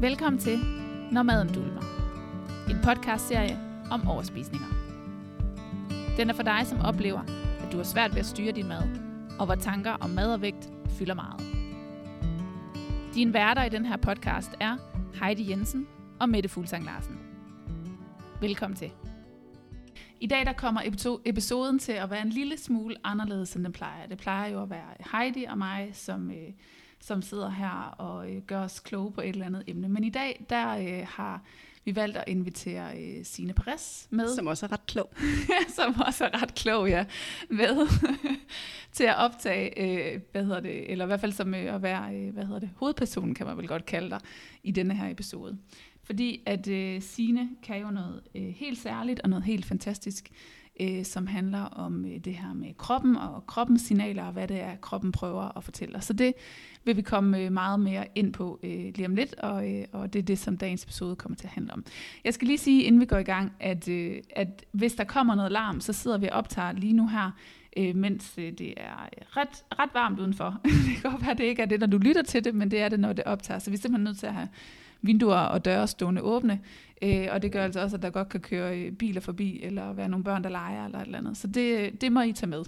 Velkommen til Når maden dulmer. En podcastserie om overspisninger. Den er for dig, som oplever, at du har svært ved at styre din mad, og hvor tanker om mad og vægt fylder meget. Din værter i den her podcast er Heidi Jensen og Mette Fuglsang Larsen. Velkommen til. I dag der kommer episoden til at være en lille smule anderledes, end den plejer. Det plejer jo at være Heidi og mig, som, øh, som sidder her og øh, gør os kloge på et eller andet emne. Men i dag, der øh, har vi valgt at invitere øh, Signe Perez med. Som også er ret klog. som også er ret klog, ja. Med til at optage, øh, hvad hedder det, eller i hvert fald som øh, at være, øh, hvad hedder det, hovedpersonen, kan man vel godt kalde dig, i denne her episode. Fordi at øh, Sine kan jo noget øh, helt særligt og noget helt fantastisk, øh, som handler om øh, det her med kroppen og kroppens signaler og hvad det er, kroppen prøver at fortælle os. Så det vil vi komme øh, meget mere ind på øh, lige om lidt, og, øh, og det er det, som dagens episode kommer til at handle om. Jeg skal lige sige, inden vi går i gang, at, øh, at hvis der kommer noget larm, så sidder vi og optager lige nu her, øh, mens øh, det er ret, ret varmt udenfor. det kan godt være, at det ikke er det, når du lytter til det, men det er det, når det optager. Så vi er simpelthen nødt til at have vinduer og døre stående åbne, øh, og det gør altså også, at der godt kan køre øh, biler forbi, eller være nogle børn, der leger, eller et eller andet. Så det, det må I tage med.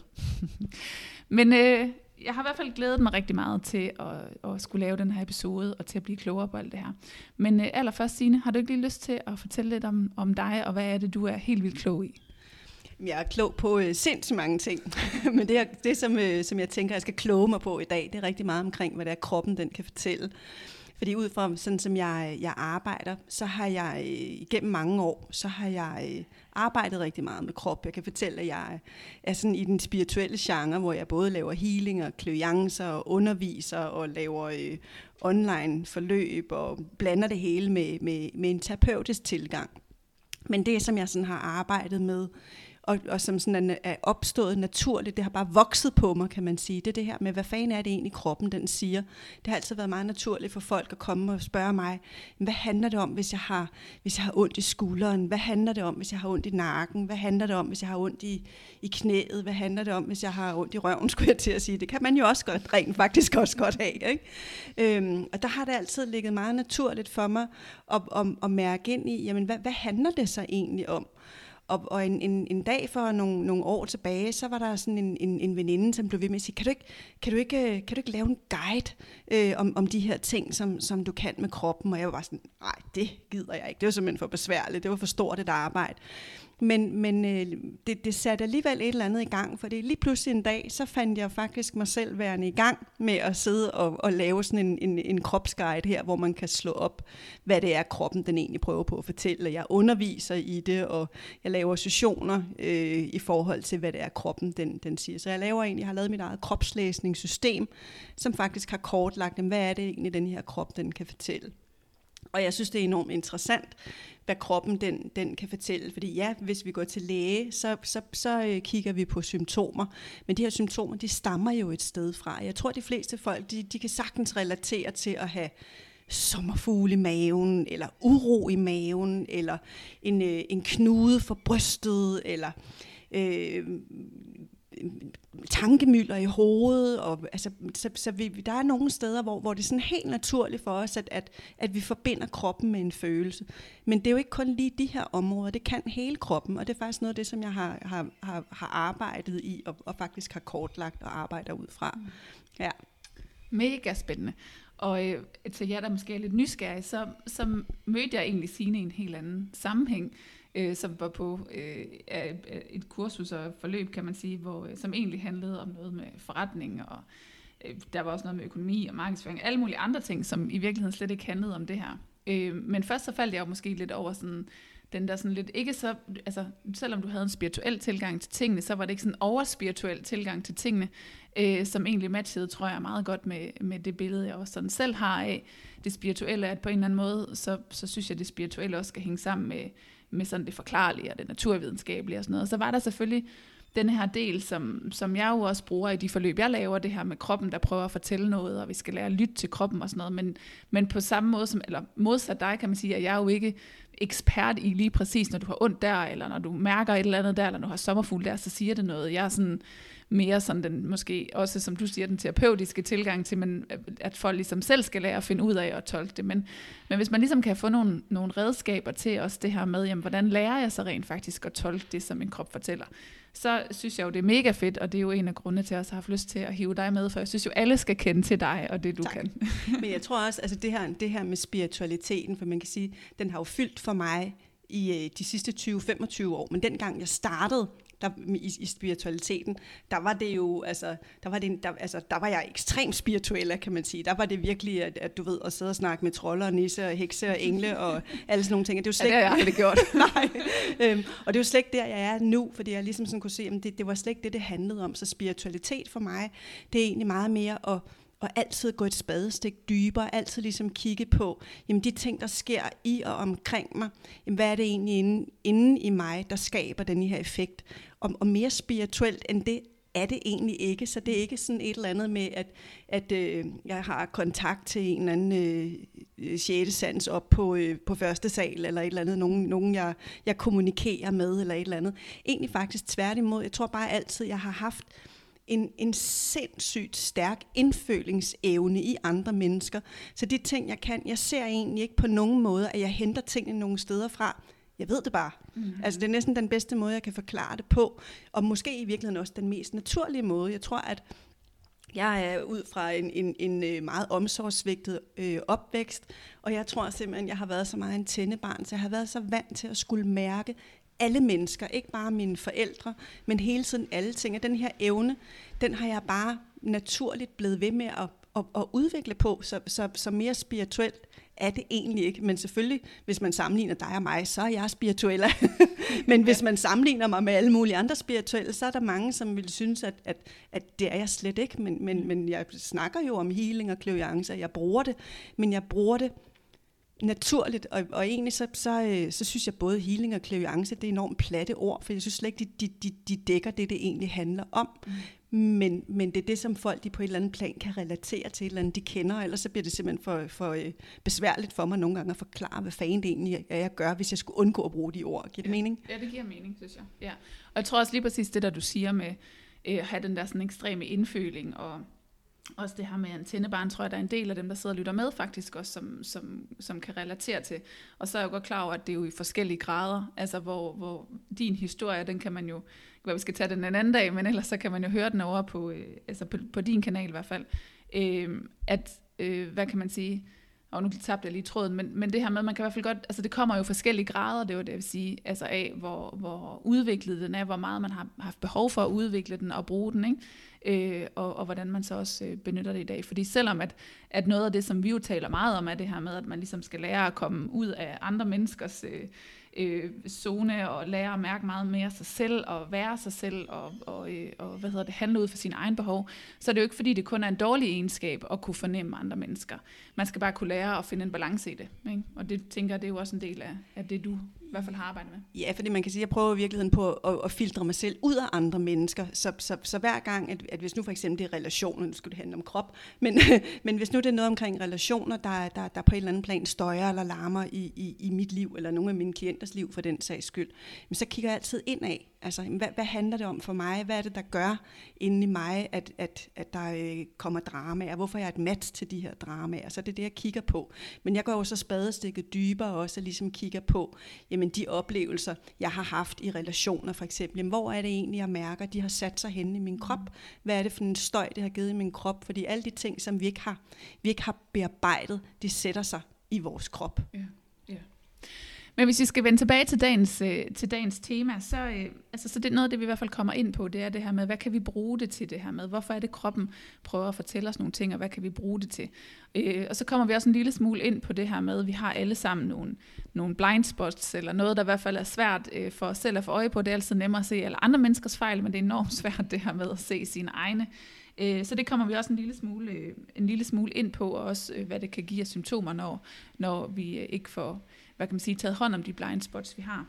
Men øh, jeg har i hvert fald glædet mig rigtig meget til at, at skulle lave den her episode, og til at blive klogere på alt det her. Men øh, allerførst, Signe, har du ikke lige lyst til at fortælle lidt om, om dig, og hvad er det, du er helt vildt klog i? Jeg er klog på øh, sindssygt mange ting, men det, er, det som, øh, som jeg tænker, jeg skal kloge mig på i dag, det er rigtig meget omkring, hvad det er, kroppen den kan fortælle. Fordi ud fra sådan som jeg, jeg arbejder, så har jeg øh, igennem mange år, så har jeg øh, arbejdet rigtig meget med krop. Jeg kan fortælle, at jeg er sådan i den spirituelle genre, hvor jeg både laver healing og kløjancer og underviser og laver øh, online forløb og blander det hele med, med, med en terapeutisk tilgang. Men det, som jeg sådan har arbejdet med og, og som sådan er, er opstået naturligt. Det har bare vokset på mig, kan man sige. Det er det her med, hvad fanden er det egentlig kroppen, den siger. Det har altid været meget naturligt for folk at komme og spørge mig, hvad handler det om, hvis jeg har, hvis jeg har ondt i skulderen? Hvad handler det om, hvis jeg har ondt i nakken? Hvad handler det om, hvis jeg har ondt i, i knæet? Hvad handler det om, hvis jeg har ondt i røven, skulle jeg til at sige. Det kan man jo også godt, rent faktisk også godt have. Ikke? Øhm, og der har det altid ligget meget naturligt for mig at, at, at mærke ind i, jamen, hvad, hvad handler det så egentlig om? Og, og en, en, en dag for nogle, nogle år tilbage, så var der sådan en, en, en veninde, som blev ved med at sige, kan du ikke, kan du ikke, øh, kan du ikke lave en guide øh, om, om de her ting, som, som du kan med kroppen? Og jeg var bare sådan, nej, det gider jeg ikke. Det var simpelthen for besværligt. Det var for stort et arbejde. Men, men øh, det, det satte alligevel et eller andet i gang, for det lige pludselig en dag, så fandt jeg faktisk mig selv værende i gang med at sidde og, og lave sådan en, en, en kropsguide her, hvor man kan slå op, hvad det er, kroppen den egentlig prøver på at fortælle. Jeg underviser i det, og jeg laver sessioner øh, i forhold til, hvad det er, kroppen den, den siger. Så jeg laver egentlig, jeg har lavet mit eget kropslæsningssystem, som faktisk har kortlagt, hvad er det egentlig, den her krop den kan fortælle. Og jeg synes, det er enormt interessant, hvad kroppen den, den kan fortælle. Fordi ja, hvis vi går til læge, så, så, så øh, kigger vi på symptomer. Men de her symptomer, de stammer jo et sted fra. Jeg tror, de fleste folk, de, de kan sagtens relatere til at have sommerfugle i maven, eller uro i maven, eller en, øh, en knude for brystet, eller øh, tankemylder i hovedet. Og, altså, så så vi, der er nogle steder, hvor, hvor det er sådan helt naturligt for os, at, at, at vi forbinder kroppen med en følelse. Men det er jo ikke kun lige de her områder, det kan hele kroppen, og det er faktisk noget af det, som jeg har, har, har, har arbejdet i, og, og faktisk har kortlagt og arbejder ud fra. Mm. Ja. Mega spændende. Og øh, til jer, der måske er lidt nysgerrige, så, så mødte jeg egentlig Signe i en helt anden sammenhæng øh, som var på øh, et kursus og forløb, kan man sige, hvor, øh, som egentlig handlede om noget med forretning, og øh, der var også noget med økonomi og markedsføring, alle mulige andre ting, som i virkeligheden slet ikke handlede om det her. Øh, men først så faldt jeg jo måske lidt over sådan, den der sådan lidt, ikke så, altså selvom du havde en spirituel tilgang til tingene, så var det ikke sådan en overspirituel tilgang til tingene, øh, som egentlig matchede, tror jeg, meget godt med, med det billede, jeg også sådan selv har af det spirituelle, at på en eller anden måde, så, så synes jeg, at det spirituelle også skal hænge sammen med, med sådan det forklarlige og det naturvidenskabelige og sådan noget. Så var der selvfølgelig den her del, som, som jeg jo også bruger i de forløb, jeg laver, det her med kroppen, der prøver at fortælle noget, og vi skal lære at lytte til kroppen og sådan noget, men, men på samme måde, som, eller modsat dig, kan man sige, at jeg er jo ikke ekspert i lige præcis, når du har ondt der, eller når du mærker et eller andet der, eller når du har sommerfugl der, så siger det noget. Jeg er sådan mere sådan den, måske også, som du siger, den terapeutiske tilgang til, men at folk ligesom selv skal lære at finde ud af at tolke det. Men, men hvis man ligesom kan få nogle, nogle redskaber til også det her med, jamen, hvordan lærer jeg så rent faktisk at tolke det, som min krop fortæller, så synes jeg jo, det er mega fedt, og det er jo en af grundene til, at jeg også har haft lyst til at hive dig med, for jeg synes jo, alle skal kende til dig og det, du tak. kan. Men jeg tror også, altså det her, det her med spiritualiteten, for man kan sige, den har jo fyldt for mig i øh, de sidste 20-25 år, men dengang jeg startede der, i, i spiritualiteten, der var det jo, altså, der var, det, der, altså, der var jeg ekstremt spirituel, kan man sige. Der var det virkelig, at, at du ved, at sidde og snakke med trolder og nisse og hekse og engle og alle sådan nogle ting. Det er jo slet ja, det har jeg aldrig gjort. Nej. Øhm, og det er jo slet ikke der, jeg er nu, fordi jeg ligesom sådan kunne se, at det, det var slet ikke det, det handlede om. Så spiritualitet for mig, det er egentlig meget mere at og altid gå et spadestik dybere, altid ligesom kigge på, jamen de ting, der sker i og omkring mig, jamen hvad er det egentlig inde, inde i mig, der skaber den her effekt? Og, og mere spirituelt end det er det egentlig ikke, så det er ikke sådan et eller andet med, at, at øh, jeg har kontakt til en eller anden øh, sjette op på, øh, på første sal, eller et eller andet, nogen, nogen jeg, jeg kommunikerer med, eller et eller andet. Egentlig faktisk tværtimod, jeg tror bare altid, jeg har haft en, en sindssygt stærk indfølingsevne i andre mennesker. Så de ting, jeg kan, jeg ser egentlig ikke på nogen måde, at jeg henter tingene nogle steder fra. Jeg ved det bare. Mm. Altså det er næsten den bedste måde, jeg kan forklare det på. Og måske i virkeligheden også den mest naturlige måde. Jeg tror, at jeg er ud fra en, en, en øh, meget omsorgsvigtet øh, opvækst, og jeg tror simpelthen, jeg har været så meget en tændebarn, så jeg har været så vant til at skulle mærke alle mennesker, ikke bare mine forældre, men hele tiden alle ting. Og den her evne, den har jeg bare naturligt blevet ved med at, at, at udvikle på, så, så, så mere spirituelt er det egentlig ikke. Men selvfølgelig, hvis man sammenligner dig og mig, så er jeg spirituel. men hvis man sammenligner mig med alle mulige andre spirituelle, så er der mange, som vil synes, at, at, at det er jeg slet ikke. Men, men, men jeg snakker jo om healing og kløjance, jeg bruger det, men jeg bruger det naturligt, og, og egentlig så, så, øh, så synes jeg både healing og klaviance, det er enormt platte ord, for jeg synes slet ikke, de, de, de, dækker det, det egentlig handler om. Mm. Men, men det er det, som folk de på et eller andet plan kan relatere til, et eller andet de kender, ellers så bliver det simpelthen for, for øh, besværligt for mig nogle gange at forklare, hvad fanden det egentlig er, jeg gør, hvis jeg skulle undgå at bruge de ord. Giver det ja. mening? Ja, det giver mening, synes jeg. Ja. Og jeg tror også lige præcis det, der du siger med øh, at have den der sådan ekstreme indføling og også det her med antennebarn, tror jeg, der er en del af dem, der sidder og lytter med faktisk også, som, som, som kan relatere til. Og så er jeg jo godt klar over, at det er jo i forskellige grader, altså hvor, hvor din historie, den kan man jo, hvad vi skal tage den en anden dag, men ellers så kan man jo høre den over på, øh, altså på, på din kanal i hvert fald, øh, at, øh, hvad kan man sige, og nu tabte jeg lige tråden, men, men det her med, at man kan i hvert fald godt, altså det kommer jo forskellige grader, det var det, jeg vil sige, altså af, hvor, hvor udviklet den er, hvor meget man har haft behov for at udvikle den og bruge den, ikke? Øh, og, og hvordan man så også øh, benytter det i dag. Fordi selvom at, at noget af det, som vi jo taler meget om, er det her med, at man ligesom skal lære at komme ud af andre menneskers øh, øh, zone og lære at mærke meget mere sig selv og være sig selv og, og, øh, og hvad hedder det, handle ud for sine egne behov, så er det jo ikke fordi, det kun er en dårlig egenskab at kunne fornemme andre mennesker. Man skal bare kunne lære at finde en balance i det. Ikke? Og det tænker jeg, det er jo også en del af, af det, du i hvert fald har arbejdet med. Ja, fordi man kan sige, at jeg prøver i virkeligheden på at, at filtre mig selv ud af andre mennesker. Så, så, så hver gang, at, at hvis nu for eksempel det er relationer, nu skulle det handle om krop, men, men hvis nu det er noget omkring relationer, der, der, der på en eller anden plan støjer eller larmer i, i, i mit liv, eller nogle af mine klienters liv for den sags skyld, så kigger jeg altid ind af. Altså, hvad, hvad handler det om for mig? Hvad er det, der gør inde i mig, at, at, at der øh, kommer dramaer? Hvorfor er jeg et match til de her dramaer? Så det er det, jeg kigger på. Men jeg går jo så spadestikket dybere også, og ligesom kigger på, jamen de oplevelser, jeg har haft i relationer for eksempel. Jamen, hvor er det egentlig, jeg mærker, de har sat sig hen i min krop? Hvad er det for en støj, det har givet i min krop? Fordi alle de ting, som vi ikke har, vi ikke har bearbejdet, de sætter sig i vores krop. Ja, ja. Men hvis vi skal vende tilbage til dagens, øh, til dagens tema, så, øh, altså, så det er noget af det, vi i hvert fald kommer ind på, det er det her med, hvad kan vi bruge det til det her med? Hvorfor er det, kroppen prøver at fortælle os nogle ting, og hvad kan vi bruge det til? Øh, og så kommer vi også en lille smule ind på det her med, at vi har alle sammen nogle, nogle blind spots, eller noget, der i hvert fald er svært øh, for os selv at få øje på. Det er altid nemmere at se alle andre menneskers fejl, men det er enormt svært det her med at se sine egne. Øh, så det kommer vi også en lille smule, øh, en lille smule ind på, og også øh, hvad det kan give af symptomer, når, når vi ikke får hvad kan man sige, taget hånd om de blind spots, vi har.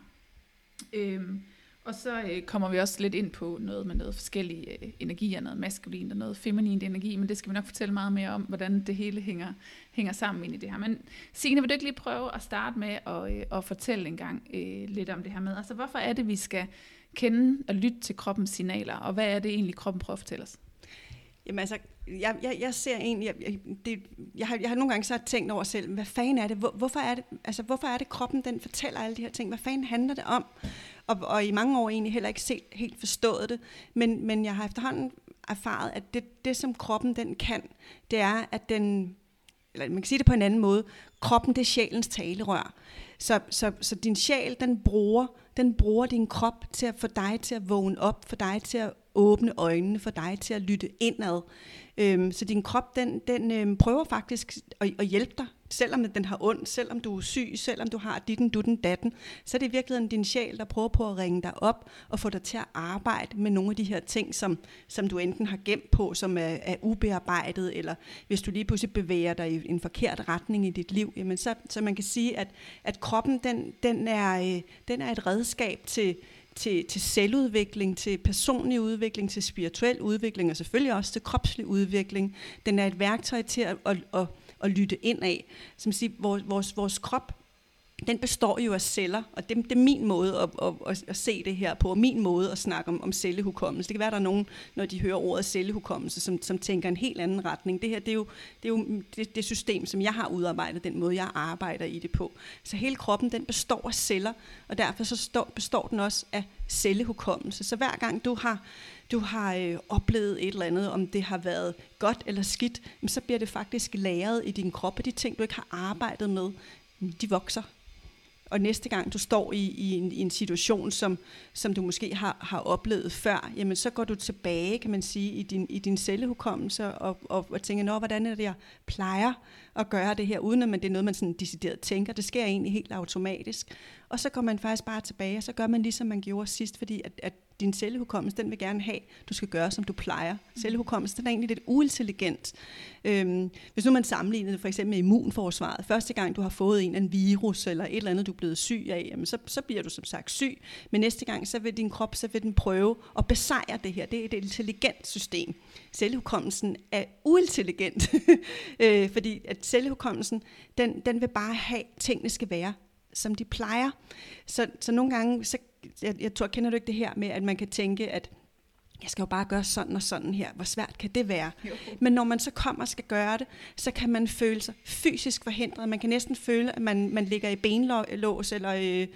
Øhm, og så øh, kommer vi også lidt ind på noget med noget forskellige øh, energier, noget maskulin og noget feminin energi, men det skal vi nok fortælle meget mere om, hvordan det hele hænger, hænger sammen ind i det her. Men Signe, vil du ikke lige prøve at starte med at, øh, at fortælle en gang øh, lidt om det her med, altså hvorfor er det, vi skal kende og lytte til kroppens signaler, og hvad er det egentlig, kroppen prøver at fortælle os? Jamen altså, jeg, jeg, jeg ser egentlig, jeg, det, jeg, har, jeg har nogle gange så tænkt over selv, hvad fanden er det, hvor, hvorfor er det, altså hvorfor er det kroppen, den fortæller alle de her ting, hvad fanden handler det om? Og, og i mange år egentlig heller ikke set, helt forstået det, men, men jeg har efterhånden erfaret, at det, det som kroppen den kan, det er, at den, eller man kan sige det på en anden måde, kroppen det er sjælens talerør. Så, så, så din sjæl, den bruger, den bruger din krop til at få dig til at vågne op, for dig til at åbne øjnene, for dig til at lytte indad. Øhm, så din krop, den, den øhm, prøver faktisk at, at hjælpe dig, selvom den har ondt, selvom du er syg, selvom du har ditten, dutten, datten, så er det i virkeligheden din sjæl, der prøver på at ringe dig op og få dig til at arbejde med nogle af de her ting, som, som du enten har gemt på, som er, er ubearbejdet, eller hvis du lige pludselig bevæger dig i en forkert retning i dit liv, jamen så, så man kan sige, at, at kroppen, den, den, er, øh, den er et redskab til, til, til selvudvikling, til personlig udvikling, til spirituel udvikling, og selvfølgelig også til kropslig udvikling. Den er et værktøj til at, at, at, at lytte ind af. Som siger, vores, vores, vores krop den består jo af celler, og det, det er min måde at, at, at, at se det her på, og min måde at snakke om, om cellehukommelse. Det kan være, at der er nogen, når de hører ordet cellehukommelse, som, som tænker en helt anden retning. Det her, det er jo det, er jo det, det system, som jeg har udarbejdet, den måde, jeg arbejder i det på. Så hele kroppen, den består af celler, og derfor så står, består den også af cellehukommelse. Så hver gang du har du har øh, oplevet et eller andet, om det har været godt eller skidt, så bliver det faktisk lagret i din krop, og de ting, du ikke har arbejdet med, de vokser og næste gang du står i, i, en, i en situation, som, som du måske har, har oplevet før, jamen så går du tilbage, kan man sige, i din, i din cellehukommelse og, og, og tænker, Nå, hvordan er det, jeg plejer at gøre det her, uden at man, det er noget, man sådan decideret tænker. Det sker egentlig helt automatisk. Og så går man faktisk bare tilbage, og så gør man ligesom man gjorde sidst, fordi at, at din cellehukommelse, den vil gerne have, du skal gøre, som du plejer. Cellehukommelse, den er egentlig lidt uintelligent. Øhm, hvis nu man sammenligner det for eksempel med immunforsvaret, første gang du har fået en en virus, eller et eller andet, du er blevet syg af, jamen så, så bliver du som sagt syg. Men næste gang, så vil din krop, så vil den prøve at besejre det her. Det er et intelligent system. Cellehukommelsen er uintelligent, øh, fordi at cellehukommelsen, den, den vil bare have, at tingene skal være som de plejer. Så, så nogle gange, så, jeg, jeg tror, kender du ikke det her med, at man kan tænke, at jeg skal jo bare gøre sådan og sådan her. Hvor svært kan det være? Jo. Men når man så kommer og skal gøre det, så kan man føle sig fysisk forhindret. Man kan næsten føle, at man, man ligger i benlås eller øh,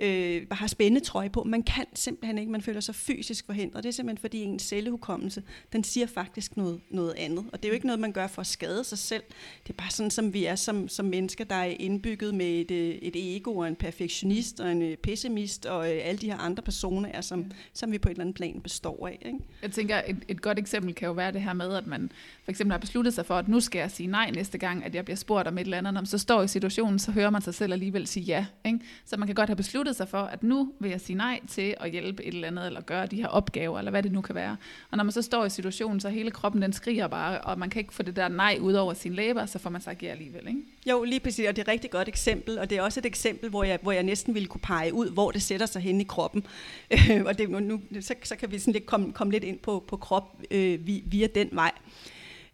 øh, har spændetrøje på. Man kan simpelthen ikke. Man føler sig fysisk forhindret. Det er simpelthen fordi ens cellehukommelse, den siger faktisk noget, noget andet. Og det er jo ikke noget, man gør for at skade sig selv. Det er bare sådan, som vi er som, som mennesker, der er indbygget med et, øh, et ego og en perfektionist og en øh, pessimist og øh, alle de her andre personer, er, som, som vi på et eller andet plan består af. Ikke? Jeg tænker, et, et godt eksempel kan jo være det her med, at man for eksempel har besluttet sig for, at nu skal jeg sige nej næste gang, at jeg bliver spurgt om et eller andet. Når man så står i situationen, så hører man sig selv alligevel sige ja. Ikke? Så man kan godt have besluttet sig for, at nu vil jeg sige nej til at hjælpe et eller andet, eller gøre de her opgaver, eller hvad det nu kan være. Og når man så står i situationen, så hele kroppen den skriger bare, og man kan ikke få det der nej ud over sin læber, så får man sagt ja alligevel. Ikke? Jo, lige præcis, og det er et rigtig godt eksempel, og det er også et eksempel, hvor jeg, hvor jeg næsten ville kunne pege ud, hvor det sætter sig hen i kroppen. og det, nu, så, så kan vi sådan lidt komme, komme lidt ind på, på krop øh, via den vej.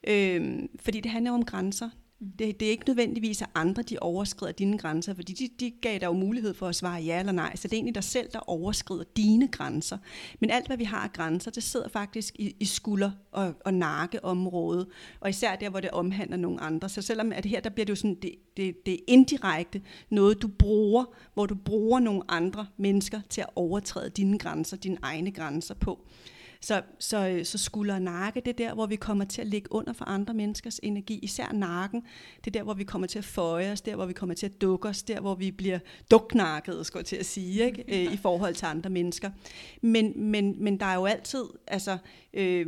Øh, fordi det handler om grænser. Det, det er ikke nødvendigvis, at andre de overskrider dine grænser, fordi de, de gav dig jo mulighed for at svare ja eller nej. Så det er egentlig dig selv, der overskrider dine grænser. Men alt, hvad vi har af grænser, det sidder faktisk i, i skulder- og, og nakkeområdet. Og især der, hvor det omhandler nogle andre. Så selvom at her, der bliver det jo sådan, det, det, det er indirekte noget, du bruger, hvor du bruger nogle andre mennesker til at overtræde dine grænser, dine egne grænser på. Så, så, så skulder og nakke, det er der, hvor vi kommer til at ligge under for andre menneskers energi. Især nakken, det er der, hvor vi kommer til at føje os, der, hvor vi kommer til at dukke os, der, hvor vi bliver duknakket, skal jeg til at sige, ikke? Øh, i forhold til andre mennesker. Men, men, men der er jo altid, altså, øh,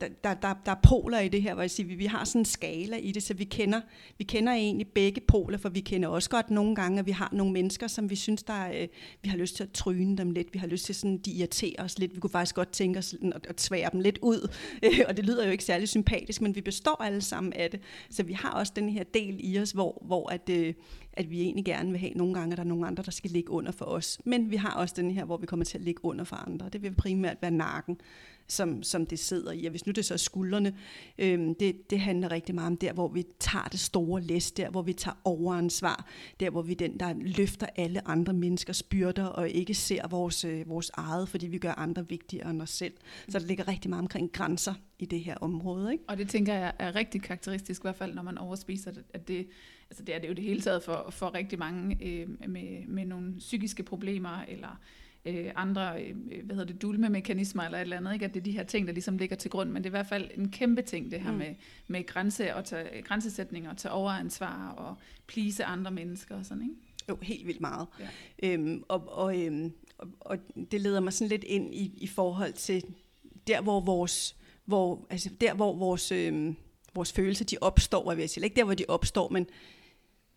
der, der, der er poler i det her, hvor jeg siger, vi, vi har sådan en skala i det, så vi kender, vi kender egentlig begge poler, for vi kender også godt nogle gange, at vi har nogle mennesker, som vi synes, der øh, vi har lyst til at tryne dem lidt, vi har lyst til sådan, de irriterer os lidt, vi kunne faktisk godt tænke os at, at tvære dem lidt ud, øh, og det lyder jo ikke særlig sympatisk, men vi består alle sammen af det, så vi har også den her del i os, hvor, hvor at, øh, at vi egentlig gerne vil have nogle gange, at der er nogle andre, der skal ligge under for os, men vi har også den her, hvor vi kommer til at ligge under for andre, det vil primært være nakken, som, som det sidder i. Og hvis nu det så er skuldrene, øhm, det, det handler rigtig meget om der, hvor vi tager det store læs, der hvor vi tager overansvar, der hvor vi den, der løfter alle andre menneskers byrder, og ikke ser vores, øh, vores eget, fordi vi gør andre vigtigere end os selv. Så der ligger rigtig meget omkring grænser i det her område. Ikke? Og det tænker jeg er rigtig karakteristisk, i hvert fald når man overspiser, at det, altså det er det jo det hele taget for, for rigtig mange øh, med, med nogle psykiske problemer, eller øh, andre øh, hvad hedder det, dulmemekanismer eller et eller andet, ikke? at det er de her ting, der ligesom ligger til grund, men det er i hvert fald en kæmpe ting, det her mm. med, med grænse og tage, grænsesætning og tage overansvar og plise andre mennesker og sådan, ikke? Jo, helt vildt meget. Ja. Øhm, og, og, øhm, og, og det leder mig sådan lidt ind i, i forhold til der, hvor vores, hvor, altså der, hvor vores, øhm, vores følelser de opstår, jeg vil sige. Ikke der, hvor de opstår, men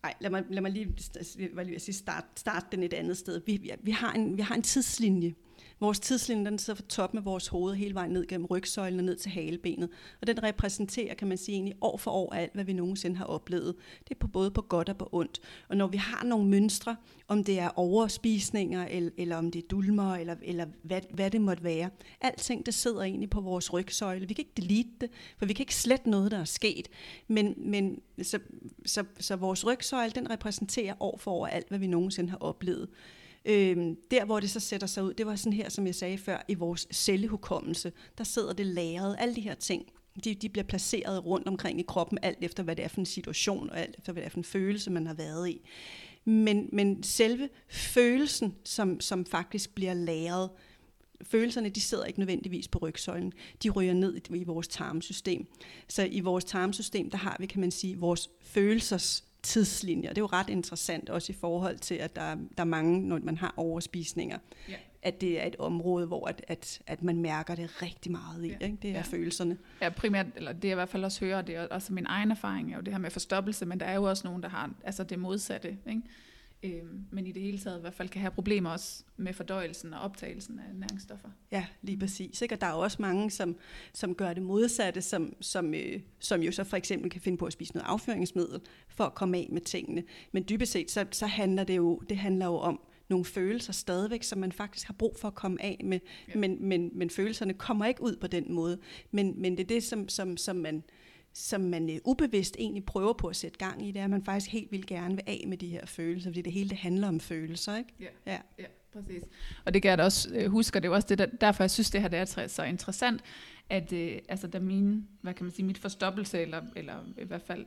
Nej, lad mig, lad mig lige, hvad altså, lige sige, start, start den et andet sted. Vi, vi, vi, har en, vi har en tidslinje. Vores tidslinje den sidder fra toppen af vores hoved hele vejen ned gennem rygsøjlen og ned til halebenet. Og den repræsenterer, kan man sige, egentlig år for år alt, hvad vi nogensinde har oplevet. Det er på både på godt og på ondt. Og når vi har nogle mønstre, om det er overspisninger, eller, eller om det er dulmer, eller, eller hvad, hvad det måtte være. Alting, det sidder egentlig på vores rygsøjle. Vi kan ikke delete det, for vi kan ikke slette noget, der er sket. Men, men så, så, så vores rygsøjle, den repræsenterer år for år alt, hvad vi nogensinde har oplevet. Øhm, der, hvor det så sætter sig ud, det var sådan her, som jeg sagde før, i vores cellehukommelse. Der sidder det lagret, alle de her ting. De, de bliver placeret rundt omkring i kroppen, alt efter hvad det er for en situation, og alt efter hvad det er for en følelse, man har været i. Men, men selve følelsen, som, som faktisk bliver lagret, følelserne de sidder ikke nødvendigvis på rygsøjlen. De ryger ned i, i vores tarmsystem. Så i vores tarmsystem, der har vi, kan man sige, vores følelsers tidslinjer. Det er jo ret interessant også i forhold til, at der, der er mange, når man har overspisninger, ja. at det er et område, hvor at, at, at man mærker det rigtig meget i. Ja. Ikke? Det er ja. følelserne. Ja, primært, eller det jeg i hvert fald også hører, det er også min egen erfaring, er jo det her med forstoppelse, men der er jo også nogen, der har altså det modsatte. Ikke? Øh, men i det hele taget i hvert fald kan have problemer også med fordøjelsen og optagelsen af næringsstoffer. Ja, lige præcis. Ikke? Og der er også mange, som, som gør det modsatte, som, som, øh, som jo så for eksempel kan finde på at spise noget afføringsmiddel for at komme af med tingene. Men dybest set, så, så handler det jo, det handler jo om, nogle følelser stadigvæk, som man faktisk har brug for at komme af med, ja. men, men, men følelserne kommer ikke ud på den måde. Men, men det er det, som, som, som man, som man uh, ubevidst egentlig prøver på at sætte gang i, det er, at man faktisk helt vil gerne vil af med de her følelser, fordi det hele det handler om følelser, ikke? Ja, ja. ja præcis. Og det kan jeg da også uh, huske, og det er også det, der, derfor jeg synes, det her det er så interessant, at uh, altså, da min, hvad kan man sige, mit forstoppelse, eller, eller i hvert fald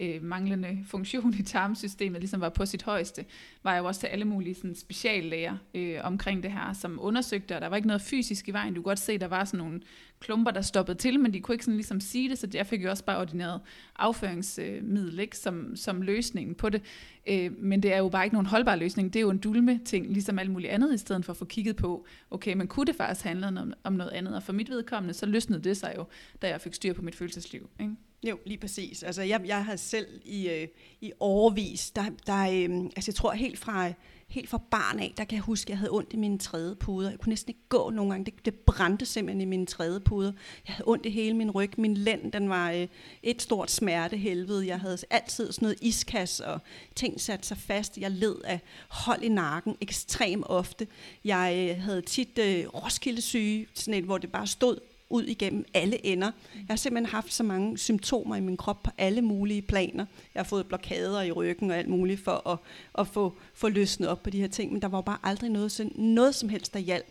øh, manglende funktion i tarmsystemet ligesom var på sit højeste, var jeg jo også til alle mulige sådan, speciallæger øh, omkring det her, som undersøgte, og der var ikke noget fysisk i vejen. Du kunne godt se, at der var sådan nogle klumper, der stoppede til, men de kunne ikke sådan ligesom sige det, så jeg fik jo også bare ordineret afføringsmiddel ikke, som, som løsningen på det. Øh, men det er jo bare ikke nogen holdbar løsning. Det er jo en dulme ting, ligesom alt muligt andet, i stedet for at få kigget på, okay, men kunne det faktisk handle om, om noget andet? Og for mit vedkommende, så løsnede det sig jo, da jeg fik styr på mit følelsesliv. Ikke? Jo, lige præcis. Altså, jeg, jeg har selv i, øh, i overvis, der, der øh, altså jeg tror helt fra, helt fra barn af, der kan jeg huske, at jeg havde ondt i mine tredje puder. Jeg kunne næsten ikke gå nogle gange. Det, det brændte simpelthen i mine tredje puder. Jeg havde ondt i hele min ryg. Min lænd, den var øh, et stort smertehelvede. Jeg havde altid sådan noget iskas og ting sat sig fast. Jeg led af hold i nakken ekstremt ofte. Jeg øh, havde tit øh, roskildesyge, sådan et, hvor det bare stod ud igennem alle ender. Jeg har simpelthen haft så mange symptomer i min krop på alle mulige planer. Jeg har fået blokader i ryggen og alt muligt for at, at få, få løsnet op på de her ting, men der var bare aldrig noget, noget som helst, der hjalp.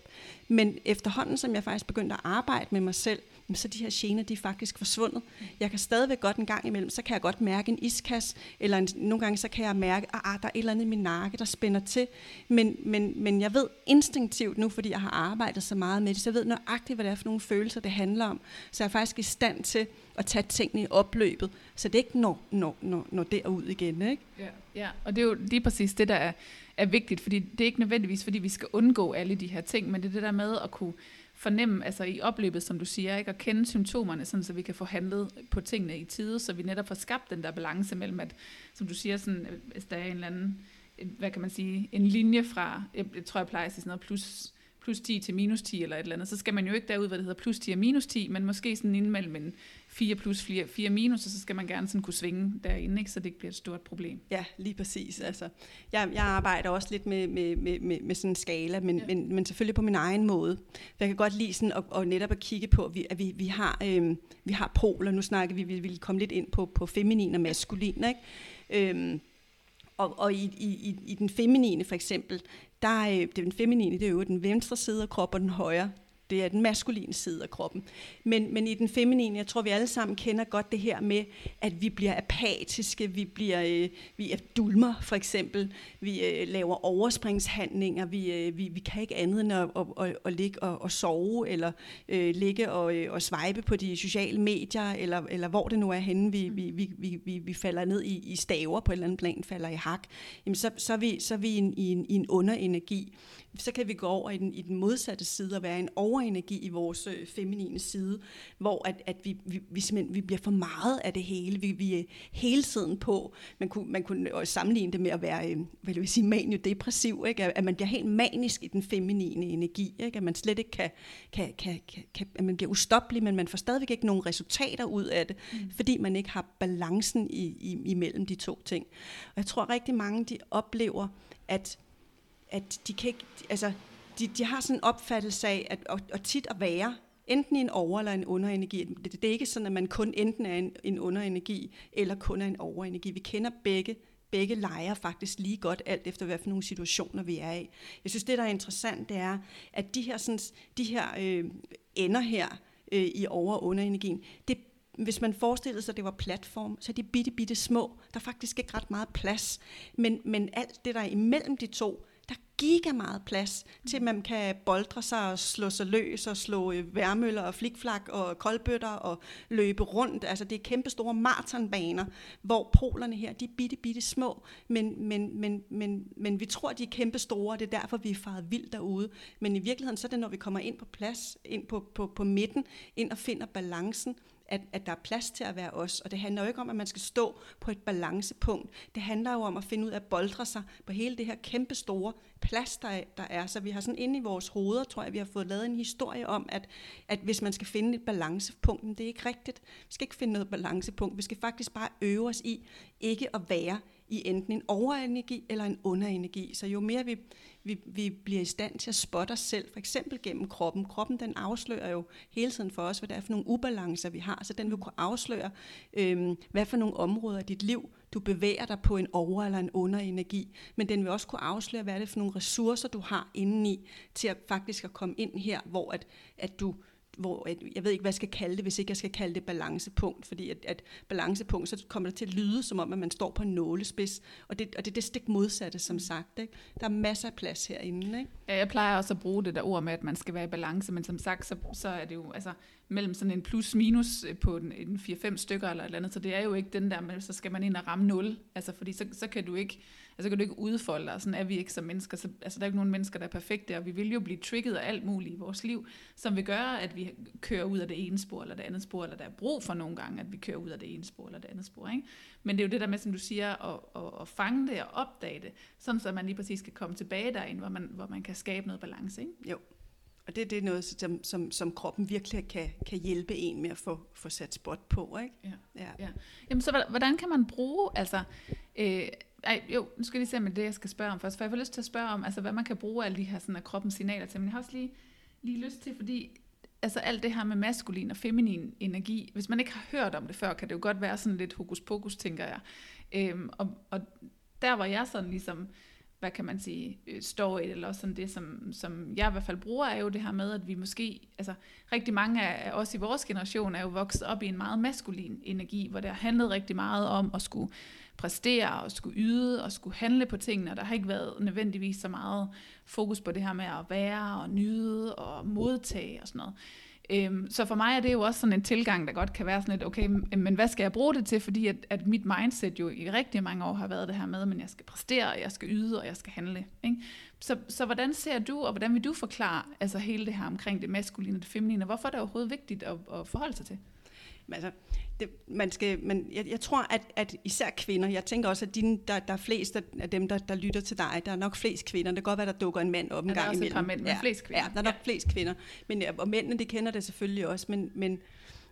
Men efterhånden, som jeg faktisk begyndte at arbejde med mig selv, så de her gener, de er faktisk forsvundet. Jeg kan stadigvæk godt en gang imellem, så kan jeg godt mærke en iskas, eller en, nogle gange så kan jeg mærke, at ah, der er et eller andet i min nakke, der spænder til. Men, men, men jeg ved instinktivt nu, fordi jeg har arbejdet så meget med det, så jeg ved nøjagtigt, hvad det er for nogle følelser, det handler om. Så jeg er faktisk i stand til at tage tingene i opløbet, så det ikke når, når, når, når derud igen. Ikke? Ja, ja, og det er jo lige præcis det, der er, er vigtigt, fordi det er ikke nødvendigvis, fordi vi skal undgå alle de her ting, men det er det der med at kunne fornemme, altså i opløbet, som du siger, ikke? at kende symptomerne, sådan, så vi kan få handlet på tingene i tide, så vi netop får skabt den der balance mellem, at, som du siger, sådan, hvis der er en eller anden, hvad kan man sige, en linje fra, jeg, jeg tror, jeg plejer at sige sådan noget, plus plus 10 til minus 10 eller et eller andet, så skal man jo ikke derud, hvad det hedder plus 10 og minus 10, men måske sådan inden mellem en 4 plus 4, 4 minus, og så skal man gerne sådan kunne svinge derinde, ikke? så det ikke bliver et stort problem. Ja, lige præcis. Altså, jeg, jeg arbejder også lidt med, med, med, med, med sådan en skala, men, ja. men, men selvfølgelig på min egen måde. Jeg kan godt lide sådan at, at netop at kigge på, at vi, at vi, vi, har, øh, vi har poler. Nu snakker vi, vi vil komme lidt ind på, på feminin og maskulin. Ikke? Øhm, og, og i, i, i den feminine for eksempel, der øh, er den feminine, det er jo den venstre side af kroppen, og den højre, det er den maskuline side af kroppen. Men, men i den feminine, jeg tror, vi alle sammen kender godt det her med, at vi bliver apatiske, vi bliver øh, vi er dulmer for eksempel, vi øh, laver overspringshandlinger, vi, øh, vi, vi kan ikke andet end at, at, at, at ligge og, og sove, eller øh, ligge og, øh, og swipe på de sociale medier, eller, eller hvor det nu er henne, vi, vi, vi, vi, vi falder ned i, i staver på et eller andet plan, falder i hak, jamen så, så, er vi, så er vi i en, i en, i en underenergi så kan vi gå over i den, i den modsatte side og være en overenergi i vores øh, feminine side, hvor at, at vi, vi, vi, simpelthen, vi bliver for meget af det hele. Vi, vi er hele tiden på. Man kunne, man kunne også sammenligne det med at være, øh, hvad vil jeg sige, manio-depressiv, ikke? At, at man bliver helt manisk i den feminine energi. Ikke? At man slet ikke kan, kan, kan, kan, kan at man bliver ustoppelig, men man får stadigvæk ikke nogen resultater ud af det, mm. fordi man ikke har balancen i, i, imellem de to ting. Og jeg tror rigtig mange, de oplever, at at de kan ikke, altså, de, de har sådan en opfattelse af, at, at, at tit at være enten i en over- eller en underenergi. Det, det er ikke sådan, at man kun enten er en, en underenergi, eller kun er en overenergi. Vi kender begge begge lejer faktisk lige godt, alt efter hvad for nogle situationer vi er i. Jeg synes, det der er interessant, det er, at de her, sådan, de her øh, ender her øh, i over- og underenergien, det hvis man forestillede sig, at det var platform, så er de bitte, bitte små. Der er faktisk ikke ret meget plads. Men, men alt det, der er imellem de to, giga meget plads til, at man kan boldre sig og slå sig løs og slå øh, værmøller og flikflak og koldbøtter og løbe rundt. Altså det er kæmpe store maratonbaner, hvor polerne her, de er bitte, bitte små, men, men, men, men, men vi tror, de er kæmpe store, og det er derfor, vi er faret vildt derude. Men i virkeligheden, så er det, når vi kommer ind på plads, ind på, på, på midten, ind og finder balancen, at, at der er plads til at være os. Og det handler jo ikke om, at man skal stå på et balancepunkt. Det handler jo om at finde ud af at boldre sig på hele det her kæmpe store plads, der der er. Så vi har sådan inde i vores hoveder, tror jeg, vi har fået lavet en historie om, at, at hvis man skal finde et balancepunkt, men det er ikke rigtigt. Vi skal ikke finde noget balancepunkt. Vi skal faktisk bare øve os i ikke at være i enten en overenergi eller en underenergi. Så jo mere vi, vi, vi bliver i stand til at spotte os selv, for eksempel gennem kroppen. Kroppen den afslører jo hele tiden for os, hvad det er for nogle ubalancer, vi har. Så den vil kunne afsløre, øhm, hvad for nogle områder i dit liv, du bevæger dig på en over- eller en underenergi. Men den vil også kunne afsløre, hvad det er for nogle ressourcer, du har indeni til at faktisk at komme ind her, hvor at, at du hvor jeg ved ikke, hvad jeg skal kalde det, hvis ikke jeg skal kalde det balancepunkt, fordi at, at balancepunkt, så kommer det til at lyde, som om at man står på en nålespids, og det, og det er det stik modsatte, som sagt. Ikke? Der er masser af plads herinde. Ikke? Jeg plejer også at bruge det der ord med, at man skal være i balance, men som sagt, så, så er det jo, altså, mellem sådan en plus-minus på en, en 4-5 stykker eller et eller andet, så det er jo ikke den der, men så skal man ind og ramme 0, altså fordi så, så kan du ikke, altså kan du ikke udfolde dig, sådan er vi ikke som mennesker, så, altså der er ikke nogen mennesker, der er perfekte, og vi vil jo blive trigget af alt muligt i vores liv, som vil gøre, at vi kører ud af det ene spor eller det andet spor, eller der er brug for nogle gange, at vi kører ud af det ene spor eller det andet spor, ikke? Men det er jo det der med, som du siger, at, at, at fange det og opdage det, sådan så man lige præcis skal komme tilbage derind, hvor man, hvor man kan skabe noget balance, ikke? Jo. Og det, det er noget, som, som, som kroppen virkelig kan, kan hjælpe en med at få, få sat spot på. Ikke? Ja. Ja. ja. Jamen, så hvordan kan man bruge, altså, øh, ej, jo, nu skal jeg lige se med det, jeg skal spørge om først, for jeg får lyst til at spørge om, altså, hvad man kan bruge alle de her sådan, af kroppens signaler til, men jeg har også lige, lige lyst til, fordi altså alt det her med maskulin og feminin energi, hvis man ikke har hørt om det før, kan det jo godt være sådan lidt hokus pokus, tænker jeg. Øhm, og, og der var jeg sådan ligesom, hvad kan man sige, øh, står i, eller sådan det, som, som jeg i hvert fald bruger, er jo det her med, at vi måske, altså rigtig mange af os i vores generation er jo vokset op i en meget maskulin energi, hvor det har handlet rigtig meget om at skulle præstere og skulle yde og skulle handle på tingene, og der har ikke været nødvendigvis så meget fokus på det her med at være og nyde og modtage og sådan noget. Øhm, så for mig er det jo også sådan en tilgang, der godt kan være sådan lidt, okay, men hvad skal jeg bruge det til? Fordi at, at mit mindset jo i rigtig mange år har været det her med, at jeg skal præstere, jeg skal yde, og jeg skal handle. Ikke? Så, så hvordan ser du, og hvordan vil du forklare altså hele det her omkring det maskuline og det feminine? Hvorfor er det overhovedet vigtigt at, at forholde sig til? Altså, det, man skal, man, jeg, jeg tror, at, at især kvinder, jeg tænker også, at dine, der, der er flest af dem, der, der lytter til dig, der er nok flest kvinder. Det kan godt være, der dukker en mand op en Ja, der er gang også et imellem. par mænd, men ja, flest kvinder. Ja, der er nok Ja. flest kvinder. Men, og mændene, de kender det selvfølgelig også, men, men,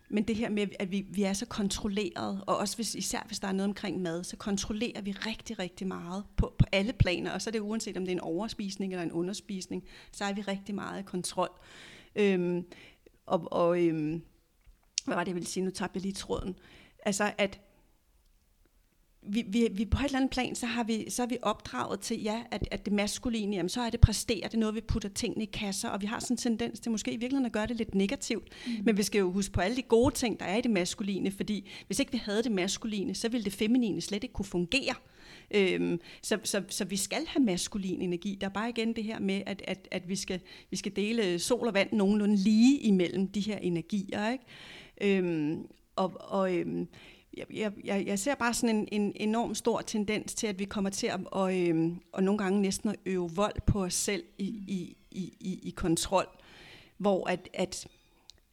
men det her med, at vi, vi er så kontrolleret, og også hvis, især hvis der er noget omkring mad, så kontrollerer vi rigtig, rigtig meget på, på alle planer, og så er det uanset om det er en overspisning eller en underspisning, så er vi rigtig meget i kontrol. Øhm, og, og øhm, hvad var det, jeg ville sige? Nu tabte jeg lige tråden. Altså, at vi, vi, vi på et eller andet plan, så har vi, så er vi opdraget til, ja, at, at det maskuline, jamen, så er det præstere, det er noget, vi putter tingene i kasser, og vi har sådan en tendens til måske i virkeligheden at gøre det lidt negativt. Mm. Men vi skal jo huske på alle de gode ting, der er i det maskuline, fordi hvis ikke vi havde det maskuline, så ville det feminine slet ikke kunne fungere. Øhm, så, så, så vi skal have maskulin energi. Der er bare igen det her med, at, at, at vi, skal, vi skal dele sol og vand nogenlunde lige imellem de her energier. Ikke? Øhm, og og øhm, jeg, jeg, jeg jeg ser bare sådan en, en enorm stor tendens til, at vi kommer til at og, øhm, og nogle gange næsten at øve vold på os selv i, i, i, i, i kontrol, hvor at, at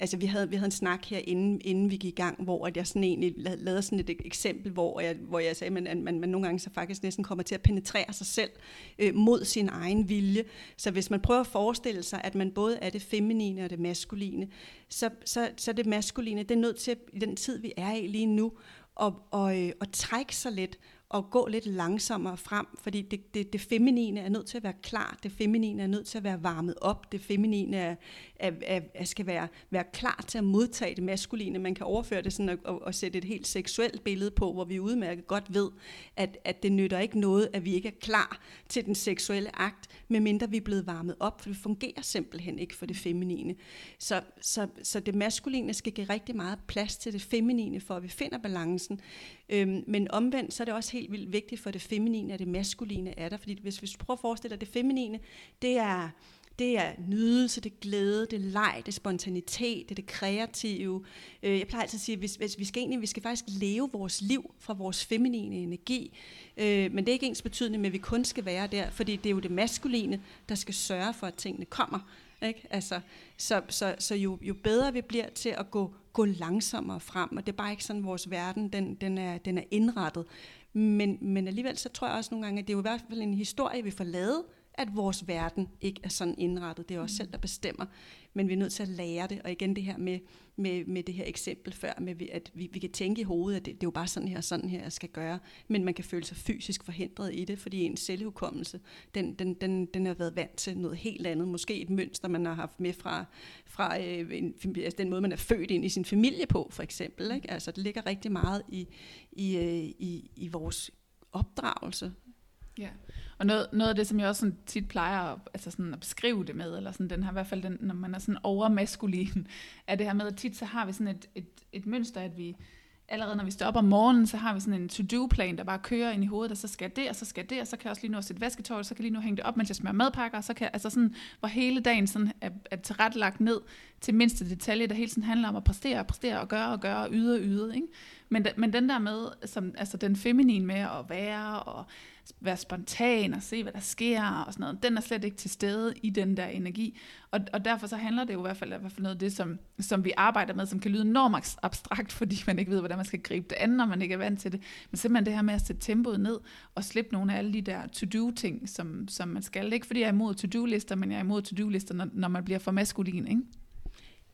altså vi havde, vi havde en snak her, inden, inden vi gik i gang, hvor at jeg sådan egentlig lavede sådan et eksempel, hvor jeg, hvor jeg sagde, at man, man, man nogle gange så faktisk næsten kommer til at penetrere sig selv øh, mod sin egen vilje. Så hvis man prøver at forestille sig, at man både er det feminine og det maskuline, så, så, så det maskuline, det er nødt til, i den tid, vi er i lige nu, at, og, øh, at trække sig lidt og gå lidt langsommere frem, fordi det, det, det feminine er nødt til at være klar, det feminine er nødt til at være varmet op, det feminine er, at, at, at skal være, være klar til at modtage det maskuline. Man kan overføre det sådan og, og, og sætte et helt seksuelt billede på, hvor vi udmærket godt ved, at, at det nytter ikke noget, at vi ikke er klar til den seksuelle akt, medmindre vi er blevet varmet op, for det fungerer simpelthen ikke for det feminine. Så, så, så det maskuline skal give rigtig meget plads til det feminine, for at vi finder balancen. Øhm, men omvendt, så er det også helt vildt vigtigt for det feminine, at det maskuline er der. Fordi hvis, vi prøver at forestille dig, at det feminine, det er, det er nydelse, det er glæde, det er leg, det er spontanitet, det er det kreative. Øh, jeg plejer altid at sige, at hvis, hvis vi, skal egentlig, vi skal faktisk leve vores liv fra vores feminine energi. Øh, men det er ikke ens betydende med, at vi kun skal være der, fordi det er jo det maskuline, der skal sørge for, at tingene kommer. Ikke? Altså, så så, så jo, jo bedre vi bliver til at gå, gå langsommere frem, og det er bare ikke sådan, vores verden den, den, er, den er indrettet. Men, men alligevel så tror jeg også nogle gange, at det er jo i hvert fald en historie, vi får lavet, at vores verden ikke er sådan indrettet. Det er også selv, der bestemmer. Men vi er nødt til at lære det. Og igen det her med, med, med det her eksempel før, med at vi, vi kan tænke i hovedet, at det, det er jo bare sådan her og sådan her, jeg skal gøre. Men man kan føle sig fysisk forhindret i det, fordi ens selvhukommelse, den, den, den, den har været vant til noget helt andet. Måske et mønster, man har haft med fra, fra øh, en, altså den måde, man er født ind i sin familie på, for eksempel. Ikke? Altså det ligger rigtig meget i, i, øh, i, i vores opdragelse. Ja, og noget, noget af det, som jeg også sådan tit plejer at, altså sådan at beskrive det med, eller sådan, den her, i hvert fald den, når man er sådan overmaskulin, er det her med, at tit så har vi sådan et, et, et mønster, at vi allerede når vi står op om morgenen, så har vi sådan en to-do-plan, der bare kører ind i hovedet, og så skal jeg det, og så skal jeg det, og så kan jeg også lige nu at sætte vasketøj, så kan jeg lige nu hænge det op, mens jeg smører madpakker, og så kan jeg, altså sådan, hvor hele dagen sådan er, er tilrettelagt ned til mindste detalje, der hele tiden handler om at præstere og præstere og gøre og gøre og yde og yde, ikke? Men, men den der med, som, altså den feminine med at være og være spontan og se, hvad der sker og sådan noget, den er slet ikke til stede i den der energi. Og, og derfor så handler det jo i hvert fald, i hvert fald noget af det, som, som vi arbejder med, som kan lyde enormt abstrakt, fordi man ikke ved, hvordan man skal gribe det andet, når man ikke er vant til det. Men simpelthen det her med at sætte tempoet ned og slippe nogle af alle de der to-do-ting, som, som man skal. Ikke fordi jeg er imod to-do-lister, men jeg er imod to-do-lister, når, når man bliver for maskulin, ikke?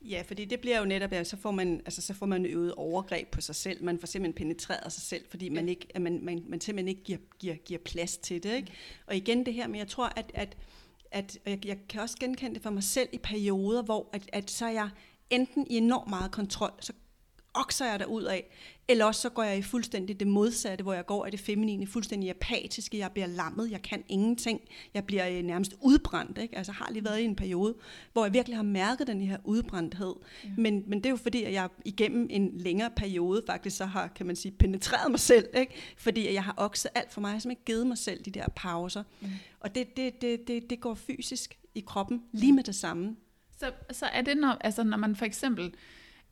Ja, fordi det bliver jo netop, ja, så får man, altså, så får man øvet overgreb på sig selv. Man får simpelthen penetreret sig selv, fordi man, ikke, at man, man, man simpelthen ikke giver, giver, giver plads til det. Ikke? Og igen det her, men jeg tror, at, at, at jeg, jeg kan også genkende det for mig selv i perioder, hvor at, at så er jeg enten i enormt meget kontrol, så okser jeg ud af, eller også så går jeg i fuldstændig det modsatte, hvor jeg går af det feminine, fuldstændig apatiske, jeg bliver lammet, jeg kan ingenting, jeg bliver øh, nærmest udbrændt. Ikke? Altså har lige været i en periode, hvor jeg virkelig har mærket den her udbrændthed, ja. men, men det er jo fordi, at jeg igennem en længere periode faktisk så har, kan man sige, penetreret mig selv, ikke? fordi jeg har okset alt for mig, jeg har simpelthen givet mig selv de der pauser, mm. og det, det, det, det, det går fysisk i kroppen lige med det samme. Så, så er det, når, altså, når man for eksempel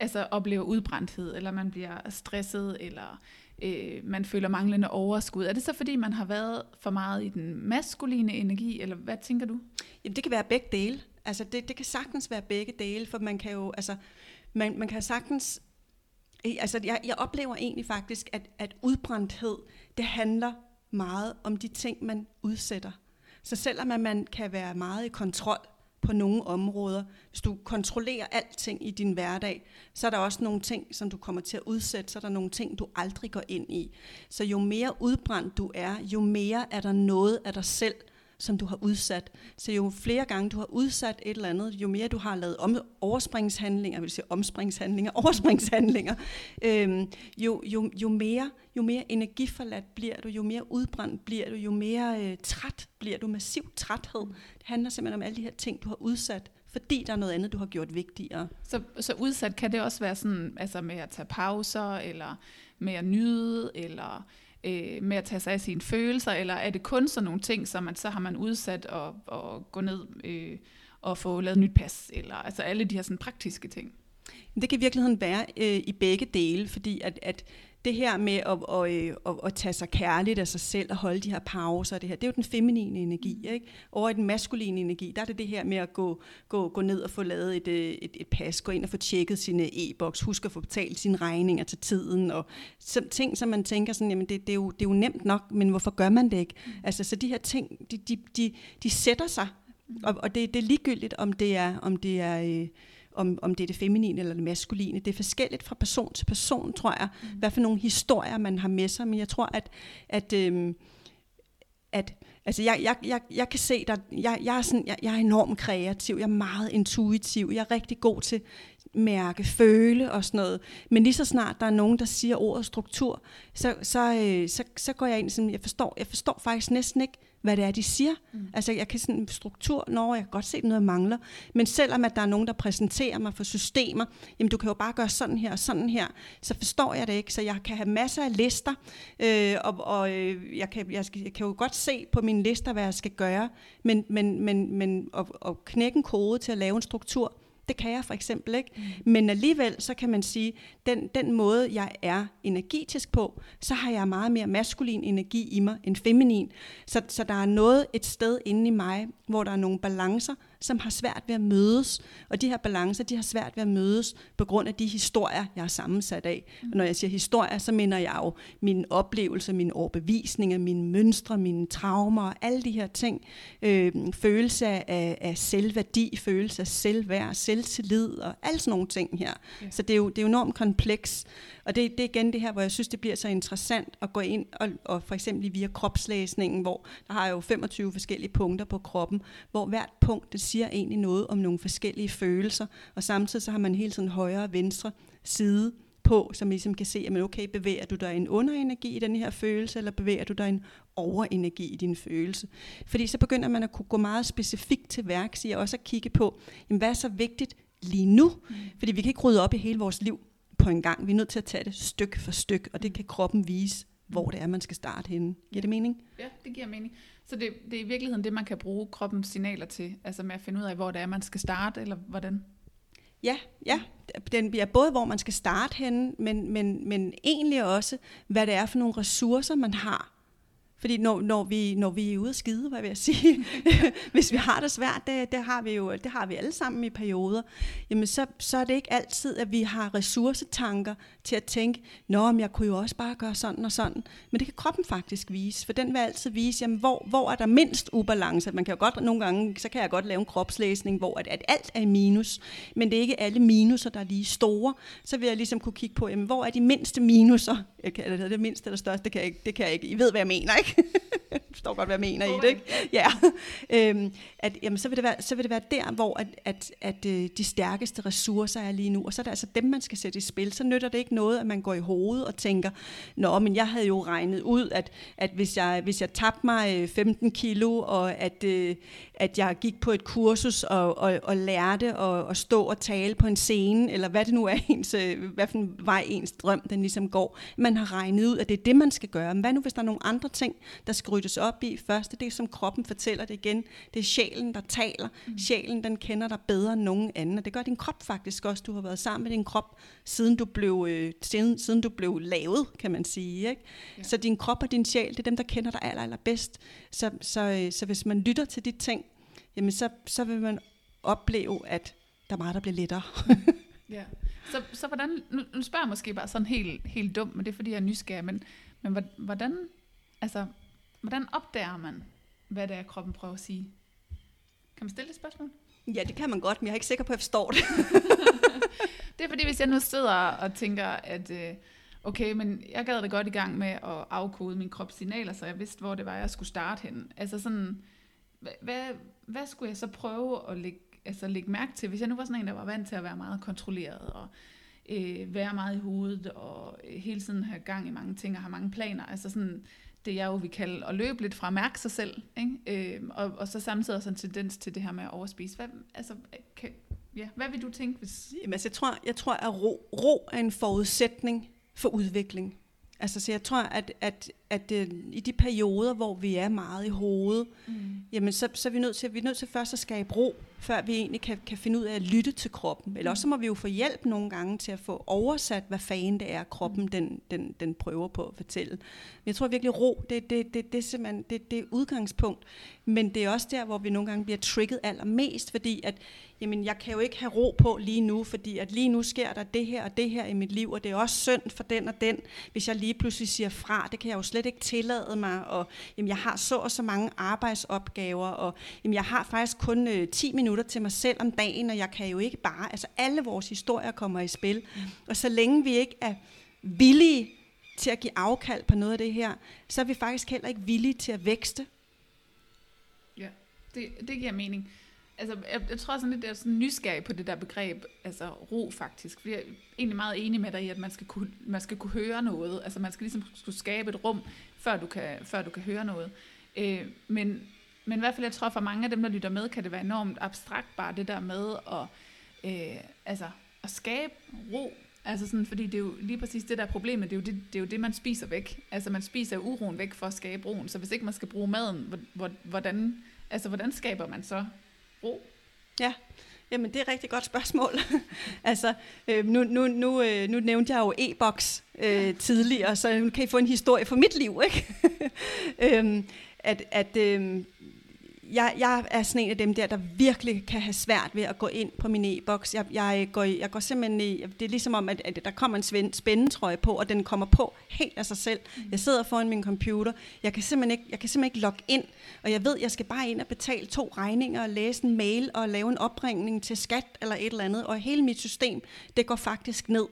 altså, oplever udbrændthed, eller man bliver stresset, eller øh, man føler manglende overskud. Er det så, fordi man har været for meget i den maskuline energi, eller hvad tænker du? Jamen, det kan være begge dele. Altså, det, det kan sagtens være begge dele, for man kan jo, altså, man, man kan sagtens Altså, jeg, jeg oplever egentlig faktisk, at, at udbrændthed, det handler meget om de ting, man udsætter. Så selvom at man kan være meget i kontrol på nogle områder, hvis du kontrollerer alting i din hverdag, så er der også nogle ting, som du kommer til at udsætte, så er der nogle ting, du aldrig går ind i. Så jo mere udbrændt du er, jo mere er der noget af dig selv, som du har udsat. Så jo flere gange du har udsat et eller andet, jo mere du har lavet om, overspringshandlinger, vil sige omspringshandlinger, overspringshandlinger, øhm, jo, jo, jo, mere, jo mere energiforladt bliver du, jo mere udbrændt bliver du, jo mere øh, træt bliver du, massiv træthed. Det handler simpelthen om alle de her ting, du har udsat fordi der er noget andet, du har gjort vigtigere. Så, så udsat kan det også være sådan, altså med at tage pauser, eller med at nyde, eller øh, med at tage sig af sine følelser, eller er det kun sådan nogle ting, som man så har man udsat og, og gå ned øh, og få lavet nyt pas, eller altså alle de her sådan praktiske ting? Det kan i virkeligheden være øh, i begge dele, fordi at, at det her med at, at, øh, at, at tage sig kærligt af sig selv og holde de her pauser, det, her, det er jo den feminine energi. Mm. Ikke? Over i den maskuline energi, der er det det her med at gå, gå, gå ned og få lavet et, øh, et, et pas, gå ind og få tjekket sine e-boks, huske at få betalt sine regninger til tiden, og så, ting, som man tænker sådan, jamen det, det, er jo, det er jo nemt nok, men hvorfor gør man det ikke? Mm. Altså, så de her ting, de, de, de, de sætter sig, mm. og, og det, det er ligegyldigt, om det er, om det er øh, om, om det er det feminine eller det maskuline. Det er forskelligt fra person til person, tror jeg, mm. hvad for nogle historier man har med sig. Men jeg tror, at, at, øhm, at altså jeg, jeg, jeg, jeg kan se, at jeg, jeg, er sådan, jeg, jeg er enormt kreativ, jeg er meget intuitiv, jeg er rigtig god til mærke, føle og sådan noget. Men lige så snart der er nogen, der siger ordet struktur, så, så, øh, så, så går jeg ind sådan, jeg forstår, jeg forstår faktisk næsten ikke, hvad det er, de siger. Mm. Altså, jeg kan sådan struktur, når jeg kan godt se, at noget mangler. Men selvom at der er nogen, der præsenterer mig for systemer, jamen du kan jo bare gøre sådan her og sådan her, så forstår jeg det ikke. Så jeg kan have masser af lister, øh, og, og øh, jeg, kan, jeg, skal, jeg kan jo godt se på mine lister, hvad jeg skal gøre, men, men, men, men at, at knække en kode til at lave en struktur, det kan jeg for eksempel ikke. Mm. Men alligevel, så kan man sige, den, den måde, jeg er energetisk på, så har jeg meget mere maskulin energi i mig end feminin. Så, så der er noget et sted inde i mig, hvor der er nogle balancer, som har svært ved at mødes. Og de her balancer, de har svært ved at mødes på grund af de historier, jeg er sammensat af. Mm. Og når jeg siger historier, så mener jeg jo mine oplevelser, mine overbevisninger, mine mønstre, mine traumer, alle de her ting. Øh, følelse af, af selvværdi, følelse af selvværd, selvtillid og alle sådan nogle ting her. Yeah. Så det er jo, det er enormt kompleks. Og det, det er igen det her, hvor jeg synes, det bliver så interessant at gå ind og, og for eksempel via kropslæsningen, hvor der har jo 25 forskellige punkter på kroppen, hvor hvert punkt det siger egentlig noget om nogle forskellige følelser, og samtidig så har man hele tiden højre og venstre side på, som ligesom kan se, at okay, bevæger du dig en underenergi i den her følelse, eller bevæger du dig en overenergi i din følelse. Fordi så begynder man at kunne gå meget specifikt til værks i, og også at kigge på, jamen, hvad er så vigtigt lige nu? Mm. Fordi vi kan ikke rydde op i hele vores liv på en gang. Vi er nødt til at tage det stykke for stykke, og det kan kroppen vise, hvor det er, man skal starte henne. Giver det mening? Ja, det giver mening. Så det, det er i virkeligheden det, man kan bruge kroppens signaler til, altså med at finde ud af, hvor det er, man skal starte, eller hvordan? Ja, ja. Den bliver både, hvor man skal starte henne, men, men, men egentlig også, hvad det er for nogle ressourcer, man har fordi når, når, vi, når vi er ude at skide, hvad vil jeg sige, hvis vi har det svært, det, det, har vi jo det har vi alle sammen i perioder, jamen så, så er det ikke altid, at vi har ressourcetanker til at tænke, nå, men jeg kunne jo også bare gøre sådan og sådan. Men det kan kroppen faktisk vise, for den vil altid vise, jamen, hvor, hvor er der mindst ubalance. Man kan jo godt, nogle gange, så kan jeg godt lave en kropslæsning, hvor at, at alt er i minus, men det er ikke alle minuser, der er lige store. Så vil jeg ligesom kunne kigge på, jamen, hvor er de mindste minuser? Jeg kan, eller det mindste eller største, det kan jeg ikke, det kan jeg ikke. I ved, hvad jeg mener, ikke? Du forstår godt, hvad jeg mener oh, i det, ikke? Ja. øhm, at, jamen, så, vil det være, så vil det være der, hvor at, at, at, øh, de stærkeste ressourcer er lige nu, og så er det altså dem, man skal sætte i spil. Så nytter det ikke noget, at man går i hovedet og tænker, nå, men jeg havde jo regnet ud, at, at hvis, jeg, hvis jeg tabte mig øh, 15 kilo, og at, øh, at jeg gik på et kursus og, og, og lærte at, at stå og tale på en scene, eller hvad det nu er, ens, øh, hvad for en vej ens drøm, den ligesom går. Man har regnet ud, at det er det, man skal gøre. Men hvad nu, hvis der er nogle andre ting, der skal ryddes op i. Første, det er som kroppen fortæller det igen. Det er sjælen, der taler. Mm. Sjælen, den kender dig bedre end nogen anden. Og det gør din krop faktisk også. Du har været sammen med din krop, siden du blev, øh, siden, siden du blev lavet, kan man sige. Ikke? Ja. Så din krop og din sjæl, det er dem, der kender dig aller, aller bedst. Så, så, øh, så hvis man lytter til de ting, jamen så, så vil man opleve, at der er meget, der bliver lettere. ja. Så, så hvordan, nu, nu spørger jeg måske bare sådan helt, helt dumt, men det er fordi, jeg er nysgerrig, men, men hvordan, altså, hvordan opdager man, hvad det er, kroppen prøver at sige? Kan man stille det spørgsmål? Ja, det kan man godt, men jeg er ikke sikker på, at jeg forstår det. det er fordi, hvis jeg nu sidder og tænker, at øh, okay, men jeg gad det godt i gang med at afkode min kropssignaler, så jeg vidste, hvor det var, jeg skulle starte hen. Altså sådan, hvad, hvad skulle jeg så prøve at lægge, altså lægge mærke til, hvis jeg nu var sådan en, der var vant til at være meget kontrolleret, og øh, være meget i hovedet, og øh, hele tiden have gang i mange ting, og have mange planer. Altså sådan, det jeg jo vil kalde at løbe lidt fra at mærke sig selv, ikke? Øh, og, og så samtidig også en tendens til det her med at overspise. Hvad, altså, kan, ja, hvad vil du tænke? Hvis... Jamen, altså, jeg, tror, jeg tror, at ro, ro er en forudsætning for udvikling. Altså, så jeg tror, at, at, at, at øh, i de perioder, hvor vi er meget i hovedet, mm. jamen, så, så er vi nødt til, vi er nødt til først at skabe ro, før vi egentlig kan, kan finde ud af at lytte til kroppen. Eller også så må vi jo få hjælp nogle gange til at få oversat, hvad fanden det er, kroppen mm. den, den, den prøver på at fortælle. Men jeg tror virkelig, ro, det, det, det, det, simpelthen, det, det er udgangspunkt. Men det er også der, hvor vi nogle gange bliver trigget allermest, fordi at, jamen, jeg kan jo ikke have ro på lige nu, fordi at lige nu sker der det her og det her i mit liv, og det er også synd for den og den, hvis jeg lige pludselig siger fra. Det kan jeg jo slet ikke tillade mig, og jamen, jeg har så og så mange arbejdsopgaver, og jamen, jeg har faktisk kun øh, 10 minutter til mig selv om dagen, og jeg kan jo ikke bare, altså alle vores historier kommer i spil, mm. og så længe vi ikke er villige til at give afkald på noget af det her, så er vi faktisk heller ikke villige til at vækste. Ja, det, det giver mening. Altså, jeg, jeg tror sådan lidt, det er sådan nysgerrig på det der begreb, altså ro faktisk. Fordi jeg er egentlig meget enig med dig i, at man skal kunne, man skal kunne høre noget. Altså man skal ligesom skulle skabe et rum, før du kan, før du kan høre noget. Øh, men, men i hvert fald, jeg tror for mange af dem, der lytter med, kan det være enormt abstrakt bare det der med at, øh, altså, at skabe ro. Altså sådan, fordi det er jo lige præcis det der er problemet, det er, jo det, det er jo det, man spiser væk. Altså man spiser uroen væk for at skabe roen. Så hvis ikke man skal bruge maden, hvordan, altså, hvordan skaber man så ro? Ja, Jamen, det er et rigtig godt spørgsmål. altså, øh, nu, nu, nu, øh, nu nævnte jeg jo e-boks øh, tidligere, så nu kan I få en historie fra mit liv, ikke? øhm, at, at øh, jeg, jeg er sådan en af dem der, der virkelig kan have svært ved at gå ind på min e-boks. Jeg, jeg, går, jeg går simpelthen i, det er ligesom om, at, at der kommer en spændetrøje på, og den kommer på helt af sig selv. Mm. Jeg sidder foran min computer, jeg kan simpelthen ikke, jeg kan simpelthen ikke logge ind, og jeg ved, jeg skal bare ind og betale to regninger, og læse en mail, og lave en opringning til skat, eller et eller andet, og hele mit system, det går faktisk ned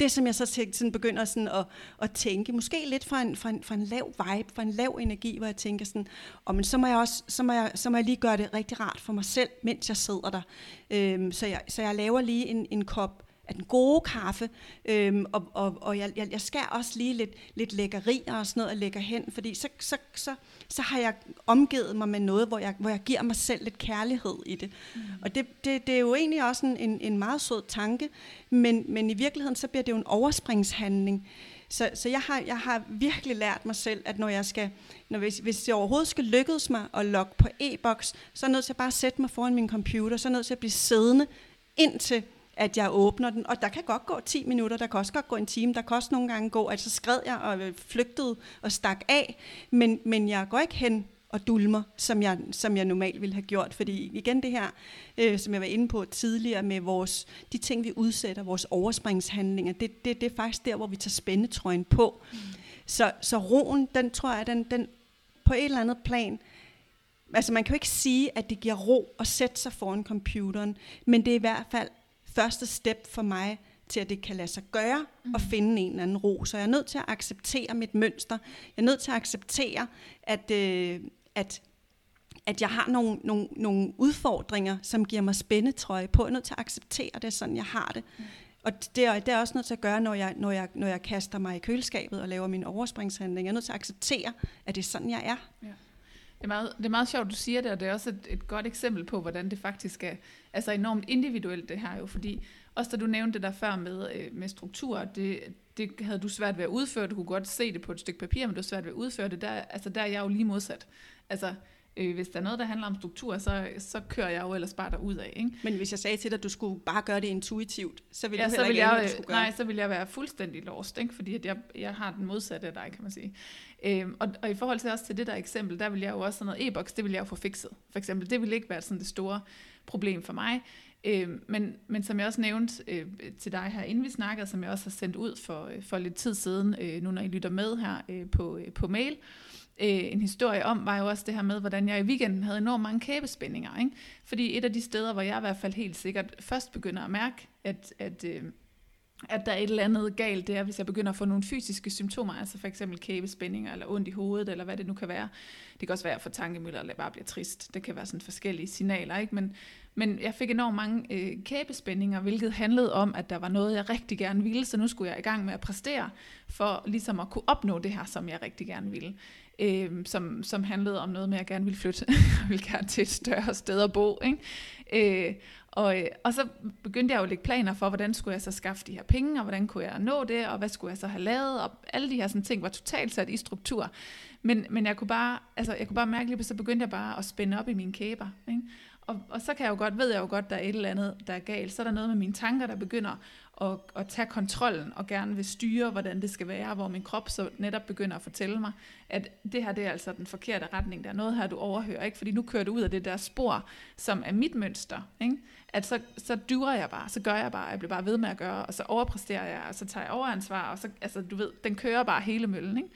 det, som jeg så tænker, sådan begynder sådan at, at tænke, måske lidt fra en, fra, en, fra en lav vibe, fra en lav energi, hvor jeg tænker sådan, og men så må jeg også, så må jeg, så må jeg lige gøre det rigtig rart for mig selv, mens jeg sidder der. Øhm, så, jeg, så jeg laver lige en, en kop af den gode kaffe, øhm, og, og, og jeg, jeg, jeg skærer også lige lidt, lidt lækkerier og sådan noget, og lægger hen, fordi så, så, så, så har jeg omgivet mig med noget, hvor jeg, hvor jeg giver mig selv lidt kærlighed i det. Mm. Og det, det, det er jo egentlig også en, en, en meget sød tanke, men, men i virkeligheden så bliver det jo en overspringshandling. Så, så jeg, har, jeg har virkelig lært mig selv, at når jeg skal, når hvis, hvis det overhovedet skal lykkes mig at logge på e-boks, så er jeg nødt til at bare sætte mig foran min computer, så er jeg nødt til at blive siddende indtil at jeg åbner den, og der kan godt gå 10 minutter, der kan også godt gå en time, der kan også nogle gange gå, at så skred jeg og flygtede og stak af, men, men jeg går ikke hen og dulmer, som jeg, som jeg normalt ville have gjort, fordi igen det her, øh, som jeg var inde på tidligere med vores, de ting, vi udsætter, vores overspringshandlinger, det, det, det er faktisk der, hvor vi tager spændetrøjen på. Mm. Så, så roen, den tror jeg, den, den på et eller andet plan, altså man kan jo ikke sige, at det giver ro at sætte sig foran computeren, men det er i hvert fald første step for mig til, at det kan lade sig gøre mm. at finde en eller anden ro. Så jeg er nødt til at acceptere mit mønster. Jeg er nødt til at acceptere, at, øh, at, at jeg har nogle, nogle, nogle udfordringer, som giver mig spændetrøje på. Jeg er nødt til at acceptere det, sådan jeg har det. Mm. Og det er, det er også nødt til at gøre, når jeg, når, jeg, når jeg kaster mig i køleskabet og laver min overspringshandling. Jeg er nødt til at acceptere, at det er sådan, jeg er. Ja. Det er, meget, det er meget sjovt, du siger det, og det er også et, et godt eksempel på, hvordan det faktisk er altså enormt individuelt det her jo, fordi også da du nævnte det der før med, øh, med struktur, det, det havde du svært ved at udføre, du kunne godt se det på et stykke papir, men du havde svært ved at udføre det, der, altså der er jeg jo lige modsat. Altså, øh, hvis der er noget, der handler om struktur, så, så kører jeg jo ellers bare ud af. Ikke? Men hvis jeg sagde til dig, at du skulle bare gøre det intuitivt, så ville ja, du heller ikke jeg, ane, du skulle gøre. Nej, så vil jeg være fuldstændig lost, ikke? fordi at jeg, jeg har den modsatte af dig, kan man sige. Øhm, og, og i forhold til også til det der eksempel, der vil jeg jo også sådan noget e-boks, det vil jeg jo få fikset. For eksempel, det vil ikke være sådan det store problem for mig. Øhm, men, men som jeg også nævnte øh, til dig her, inden vi snakkede, som jeg også har sendt ud for, øh, for lidt tid siden, øh, nu når I lytter med her øh, på, øh, på mail, øh, en historie om, var jo også det her med, hvordan jeg i weekenden havde enormt mange kæbespændinger. Ikke? Fordi et af de steder, hvor jeg i hvert fald helt sikkert først begynder at mærke, at, at øh, at der er et eller andet galt, det er, hvis jeg begynder at få nogle fysiske symptomer, altså for eksempel kæbespændinger, eller ondt i hovedet, eller hvad det nu kan være. Det kan også være, at få tankemøller, eller bare bliver trist. Det kan være sådan forskellige signaler, ikke? Men, men jeg fik enormt mange øh, kæbespændinger, hvilket handlede om, at der var noget, jeg rigtig gerne ville, så nu skulle jeg i gang med at præstere, for ligesom at kunne opnå det her, som jeg rigtig gerne ville. Øh, som, som handlede om noget med, at jeg gerne ville flytte. jeg ville gerne til et større sted at bo. Ikke? Øh, og, øh, og så begyndte jeg jo at lægge planer for, hvordan skulle jeg så skaffe de her penge, og hvordan kunne jeg nå det, og hvad skulle jeg så have lavet, og alle de her sådan ting var totalt sat i struktur. Men, men jeg kunne bare, altså jeg kunne bare mærke lige, så begyndte jeg bare at spænde op i mine kæber. Ikke? Og, og så kan jeg jo godt, ved jeg jo godt, der er et eller andet, der er galt. Så er der noget med mine tanker, der begynder at, at tage kontrollen og gerne vil styre, hvordan det skal være, hvor min krop så netop begynder at fortælle mig, at det her det er altså den forkerte retning. Der er noget her, du overhører, ikke? fordi nu kører du ud af det der spor, som er mit mønster. Ikke? At så, så dyrer jeg bare, så gør jeg bare, jeg bliver bare ved med at gøre, og så overpræsterer jeg, og så tager jeg overansvar, og så, altså du ved, den kører bare hele møllen. Ikke?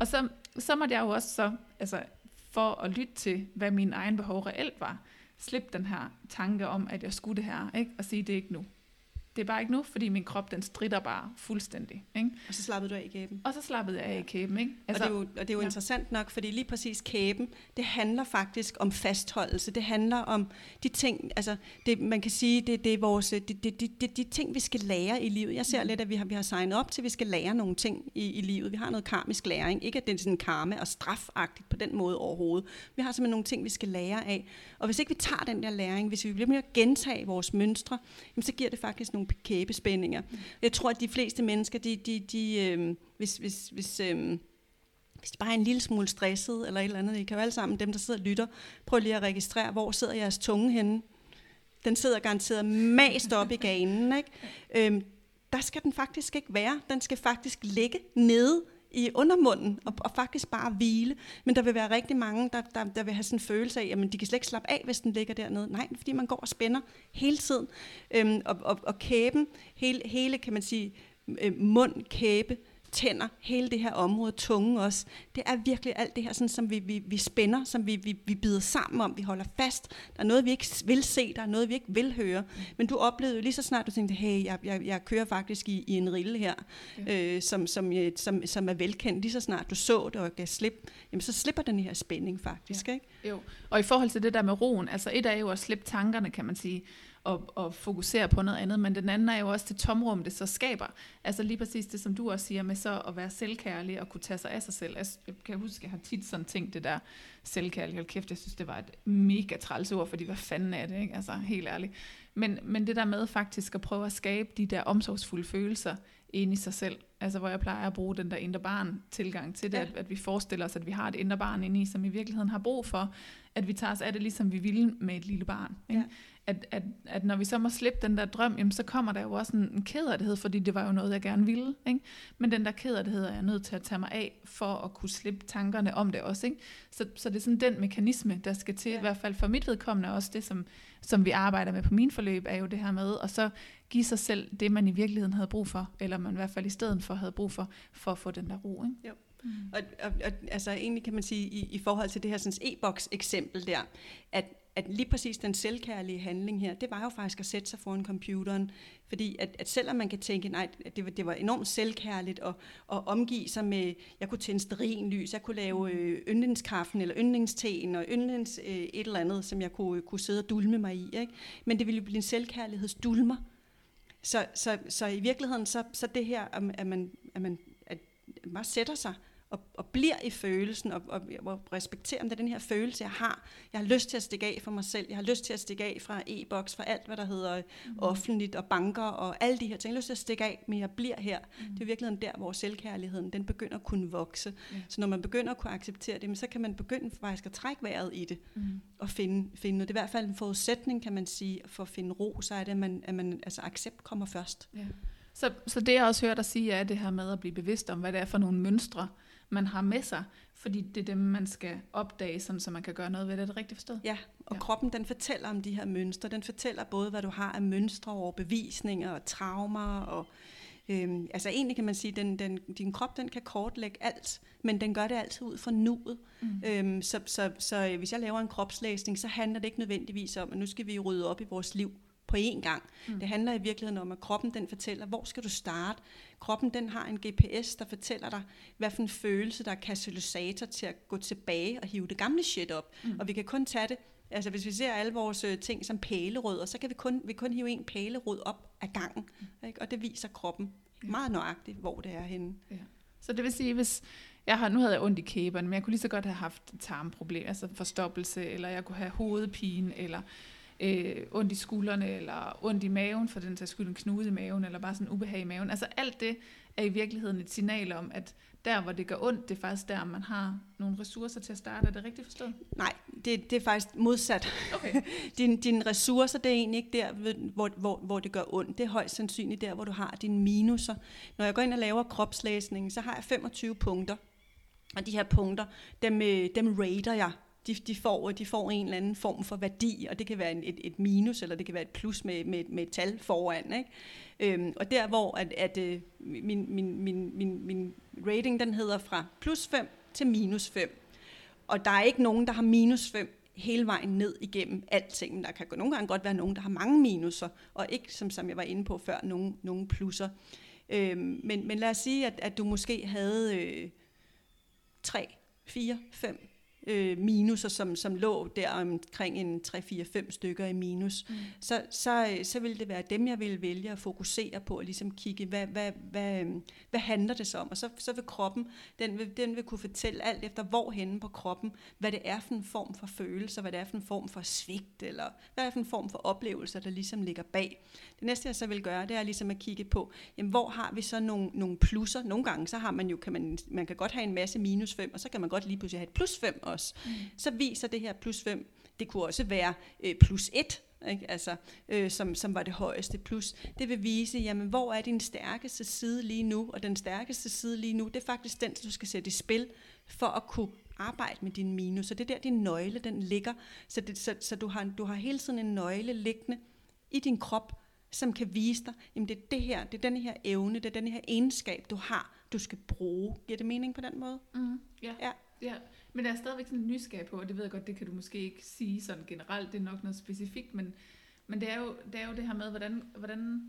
Og så, så måtte jeg jo også så, altså for at lytte til, hvad min egen behov reelt var, slippe den her tanke om, at jeg skulle det her, ikke? og sige, det er ikke nu det er bare ikke nu, fordi min krop, den strider bare fuldstændig. Ikke? Og så slappede du af i kæben. Og så slappede jeg af i kæben. Ikke? Altså, og det er jo, og det er jo ja. interessant nok, fordi lige præcis kæben, det handler faktisk om fastholdelse. Det handler om de ting, altså det, man kan sige, det, det er vores, det, det, det, det, de ting, vi skal lære i livet. Jeg ser mm. lidt, at vi har, vi har signet op til, at vi skal lære nogle ting i, i livet. Vi har noget karmisk læring. Ikke at det er sådan karma og strafagtigt på den måde overhovedet. Vi har simpelthen nogle ting, vi skal lære af. Og hvis ikke vi tager den der læring, hvis vi bliver med at gentage vores mønstre, jamen, så giver det faktisk nogle kæbespændinger. Jeg tror, at de fleste mennesker, de, de, de, øh, hvis, hvis, hvis, øh, hvis de bare er en lille smule stresset eller et eller andet, I kan jo alle sammen, dem der sidder og lytter, prøv lige at registrere, hvor sidder jeres tunge henne. Den sidder garanteret mast op i ganen. Ikke? Øhm, der skal den faktisk ikke være. Den skal faktisk ligge nede i undermunden og, og faktisk bare hvile. Men der vil være rigtig mange, der, der, der vil have sådan en følelse af, at de kan slet ikke slappe af, hvis den ligger dernede. Nej, fordi man går og spænder hele tiden. Øhm, og, og, og kæben, hele, hele kan man sige, øh, mund, kæbe, tænder, hele det her område, tunge også, det er virkelig alt det her, sådan, som vi, vi, vi spænder, som vi, vi, vi bider sammen om, vi holder fast. Der er noget, vi ikke vil se, der er noget, vi ikke vil høre. Men du oplevede jo lige så snart, du tænkte, hey, jeg, jeg, jeg kører faktisk i, i en rille her, ja. øh, som, som, som, som er velkendt. Lige så snart du så det og gav slip, jamen så slipper den her spænding faktisk. Ja. Ikke? Jo, og i forhold til det der med roen, altså et er jo at slippe tankerne, kan man sige, og, og fokusere på noget andet, men den anden er jo også det tomrum, det så skaber. Altså lige præcis det, som du også siger med så at være selvkærlig og kunne tage sig af sig selv. Altså, jeg kan huske, jeg har tit sådan tænkt det der selvkærlig. Hold kæft, jeg synes, det var et mega træls ord, fordi hvad fanden er det, ikke? Altså helt ærligt. Men, men det der med faktisk at prøve at skabe de der omsorgsfulde følelser inde i sig selv. Altså hvor jeg plejer at bruge den der indre barn tilgang til det, ja. at, at vi forestiller os, at vi har et indre barn inde i, som i virkeligheden har brug for, at vi tager os af det, ligesom vi ville med et lille barn. Ikke? Ja at, at, at når vi så må slippe den der drøm, jamen, så kommer der jo også en, en kederlighed, fordi det var jo noget, jeg gerne ville. Ikke? Men den der kederlighed er jeg nødt til at tage mig af, for at kunne slippe tankerne om det også. Ikke? Så, så det er sådan den mekanisme, der skal til, ja. i hvert fald for mit vedkommende også det, som, som vi arbejder med på min forløb, er jo det her med, og så give sig selv det, man i virkeligheden havde brug for, eller man i hvert fald i stedet for havde brug for, for at få den der ro. Ikke? Jo. Mm. Og, og, og altså egentlig kan man sige, i, i forhold til det her sådan, e-boks eksempel der, at at lige præcis den selvkærlige handling her, det var jo faktisk at sætte sig foran computeren. Fordi at, at selvom man kan tænke, nej, det var, det var enormt selvkærligt at, at omgive sig med, jeg kunne tænde lys, jeg kunne lave øh, yndlingskaffen eller yndlingsteen og yndlings øh, et eller andet, som jeg kunne, kunne sidde og dulme mig i. Ikke? Men det ville jo blive en selvkærlighedsdulmer. Så, så, så i virkeligheden, så, så det her, at man, at man at man bare sætter sig og, og bliver i følelsen, og, og, og respekterer, om det er den her følelse, jeg har. Jeg har lyst til at stikke af for mig selv. Jeg har lyst til at stikke af fra e-boks, fra alt, hvad der hedder mm. offentligt, og banker, og alle de her ting. Jeg har lyst til at stikke af, men jeg bliver her. Mm. Det er virkelig der, hvor selvkærligheden, den begynder at kunne vokse. Mm. Så når man begynder at kunne acceptere det, så kan man begynde faktisk at trække vejret i det, mm. og finde, finde noget. Det er i hvert fald en forudsætning, kan man sige, for at finde ro, så er det, at man, at man altså accept kommer først. Ja. Så, så det jeg også hørt dig sige, er det her med at blive bevidst om, hvad det er for nogle mønstre, man har med sig, fordi det er dem, man skal opdage, sådan, så man kan gøre noget ved det. Er det rigtigt forstået? Ja, og ja. kroppen den fortæller om de her mønstre. Den fortæller både, hvad du har af mønstre og bevisninger og traumer. Og, øhm, altså egentlig kan man sige, at den, den, din krop den kan kortlægge alt, men den gør det altid ud fra nuet. Mm. Øhm, så, så, så hvis jeg laver en kropslæsning, så handler det ikke nødvendigvis om, at nu skal vi rydde op i vores liv på én gang. Mm. Det handler i virkeligheden om, at kroppen den fortæller, hvor skal du starte. Kroppen den har en GPS, der fortæller dig, hvad for en følelse, der er katalysator til at gå tilbage og hive det gamle shit op. Mm. Og vi kan kun tage det, altså hvis vi ser alle vores øh, ting som pælerødder, så kan vi kun, vi kun hive en pælerod op ad gangen. Mm. Ikke? Og det viser kroppen ja. meget nøjagtigt, hvor det er henne. Ja. Så det vil sige, hvis jeg har, nu havde jeg ondt i kæberne, men jeg kunne lige så godt have haft tarmproblemer, altså forstoppelse, eller jeg kunne have hovedpine, eller øh, ondt i skuldrene, eller ondt i maven, for den sags skyld en knude i maven, eller bare sådan ubehag i maven. Altså alt det er i virkeligheden et signal om, at der, hvor det gør ondt, det er faktisk der, man har nogle ressourcer til at starte. Er det rigtigt forstået? Nej, det, det er faktisk modsat. Okay. din, dine ressourcer, det er egentlig ikke der, hvor, hvor, hvor det gør ondt. Det er højst sandsynligt der, hvor du har dine minuser. Når jeg går ind og laver kropslæsning, så har jeg 25 punkter. Og de her punkter, dem, øh, dem rater jeg de, de, får, de får en eller anden form for værdi, og det kan være en, et, et minus, eller det kan være et plus med, med, med et tal foran. Ikke? Øhm, og der hvor at, at øh, min, min, min, min, min rating den hedder fra plus 5 til minus 5. Og der er ikke nogen, der har minus 5 hele vejen ned igennem alting. Der kan nogle gange godt være nogen, der har mange minuser, og ikke, som, som jeg var inde på før, nogen, nogen plusser. Øhm, men, men lad os sige, at, at du måske havde øh, 3, 4, 5 øh, minuser, som, som lå der omkring en 3-4-5 stykker i minus, mm. så, så, så vil det være dem, jeg vil vælge at fokusere på, og ligesom kigge, hvad, hvad, hvad, hvad handler det så om? Og så, så vil kroppen, den vil, den vil kunne fortælle alt efter, hvor henne på kroppen, hvad det er for en form for følelser, hvad det er for en form for svigt, eller hvad det er for en form for oplevelser, der ligesom ligger bag. Det næste, jeg så vil gøre, det er ligesom at kigge på, jamen, hvor har vi så nogle, nogle plusser? Nogle gange, så har man jo, kan man, man kan godt have en masse minus 5, og så kan man godt lige pludselig have et plus 5 også. Mm. Så viser det her plus 5, det kunne også være øh, plus 1, ikke? Altså, øh, som, som var det højeste plus. Det vil vise, jamen, hvor er din stærkeste side lige nu, og den stærkeste side lige nu, det er faktisk den, du skal sætte i spil, for at kunne arbejde med din minus. Så det er der, din nøgle, den ligger. Så, det, så, så du, har, du har hele tiden en nøgle liggende i din krop, som kan vise dig, jamen det er det her, det er den her evne, det er den her egenskab, du har, du skal bruge. Giver det mening på den måde? Mm, ja. ja. ja. Men der er stadigvæk sådan en nysgerrig på, og det ved jeg godt, det kan du måske ikke sige sådan generelt, det er nok noget specifikt, men, men det, er jo, det er jo det her med, hvordan, hvordan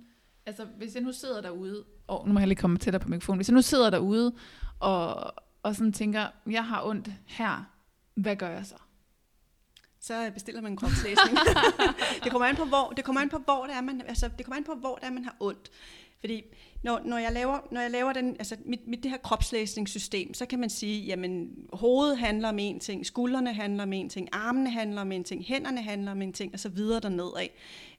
altså hvis jeg nu sidder derude, og nu må jeg lige komme tættere på mikrofonen, hvis jeg nu sidder derude, og, og sådan tænker, jeg har ondt her, hvad gør jeg så? så bestiller man en kropslæsning. det kommer an på hvor, det kommer an på hvor det er man, altså det kommer an på hvor det er man har ondt. Fordi når, når, jeg laver, når jeg laver den, altså mit, mit det her kropslæsningssystem, så kan man sige, jamen hovedet handler om en ting, skuldrene handler om en ting, armene handler om en ting, hænderne handler om en ting, og så videre derned af.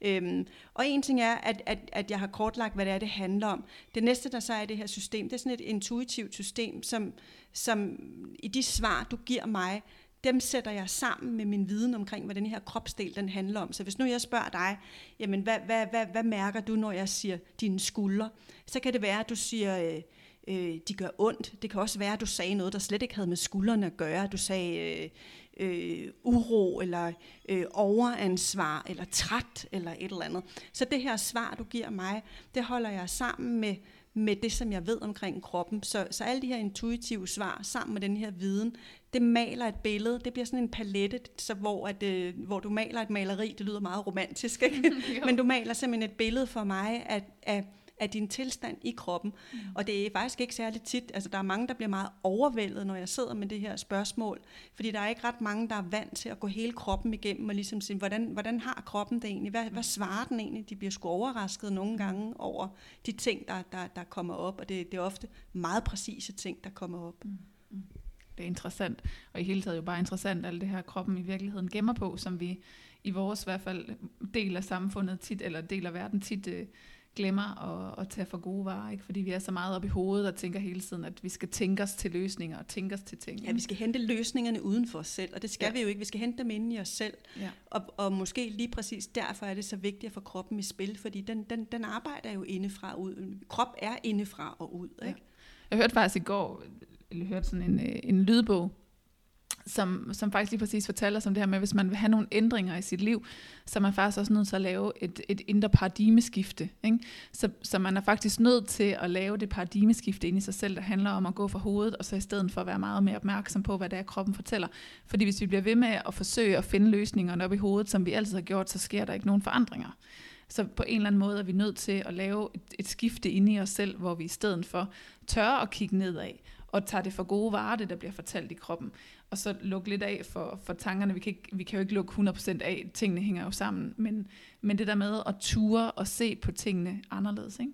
Øhm, og en ting er, at, at, at jeg har kortlagt, hvad det er, det handler om. Det næste, der så er i det her system, det er sådan et intuitivt system, som, som i de svar, du giver mig, dem sætter jeg sammen med min viden omkring, hvad den her kropsdel den handler om. Så hvis nu jeg spørger dig, jamen hvad, hvad, hvad, hvad mærker du, når jeg siger dine skuldre? Så kan det være, at du siger, øh, øh, de gør ondt. Det kan også være, at du sagde noget, der slet ikke havde med skuldrene at gøre. Du sagde øh, øh, uro, eller øh, overansvar, eller træt, eller et eller andet. Så det her svar, du giver mig, det holder jeg sammen med med det, som jeg ved omkring kroppen. Så, så alle de her intuitive svar sammen med den her viden, det maler et billede. Det bliver sådan en palette, så hvor, at, øh, hvor du maler et maleri. Det lyder meget romantisk, ikke? men du maler simpelthen et billede for mig af, af af din tilstand i kroppen. Mm. Og det er faktisk ikke særlig tit, altså der er mange, der bliver meget overvældet, når jeg sidder med det her spørgsmål, fordi der er ikke ret mange, der er vant til at gå hele kroppen igennem og ligesom sige, hvordan, hvordan har kroppen det egentlig? Hvad, hvad svarer den egentlig? De bliver sgu overrasket nogle gange over de ting, der, der, der kommer op, og det, det er ofte meget præcise ting, der kommer op. Mm. Mm. Det er interessant, og i hele taget jo bare interessant, alt det her kroppen i virkeligheden gemmer på, som vi i vores i hvert fald del af samfundet tit, eller del af verden tit, øh, glemmer at, at tage for gode varer, ikke? fordi vi er så meget op i hovedet og tænker hele tiden, at vi skal tænke os til løsninger og tænke os til ting. Ja, vi skal hente løsningerne uden for os selv, og det skal ja. vi jo ikke. Vi skal hente dem inde i os selv. Ja. Og, og måske lige præcis derfor er det så vigtigt at få kroppen i spil, fordi den, den, den arbejder jo indefra og ud. Krop er indefra og ud. Ikke? Ja. Jeg hørte faktisk i går, eller hørte sådan en, øh, en lydbog, som, som faktisk lige præcis fortæller os om det her med, hvis man vil have nogle ændringer i sit liv, så er man faktisk også nødt til at lave et, et indre paradigmeskifte. Ikke? Så, så man er faktisk nødt til at lave det paradigmeskifte ind i sig selv, der handler om at gå fra hovedet, og så i stedet for at være meget mere opmærksom på, hvad det er, kroppen fortæller. Fordi hvis vi bliver ved med at forsøge at finde løsningerne op i hovedet, som vi altid har gjort, så sker der ikke nogen forandringer. Så på en eller anden måde er vi nødt til at lave et, et skifte inde i os selv, hvor vi i stedet for tør at kigge nedad, og tager det for gode varer, det der bliver fortalt i kroppen og så lukke lidt af for, for tankerne. Vi kan, ikke, vi kan jo ikke lukke 100% af, tingene hænger jo sammen, men, men det der med at ture og se på tingene anderledes, ikke?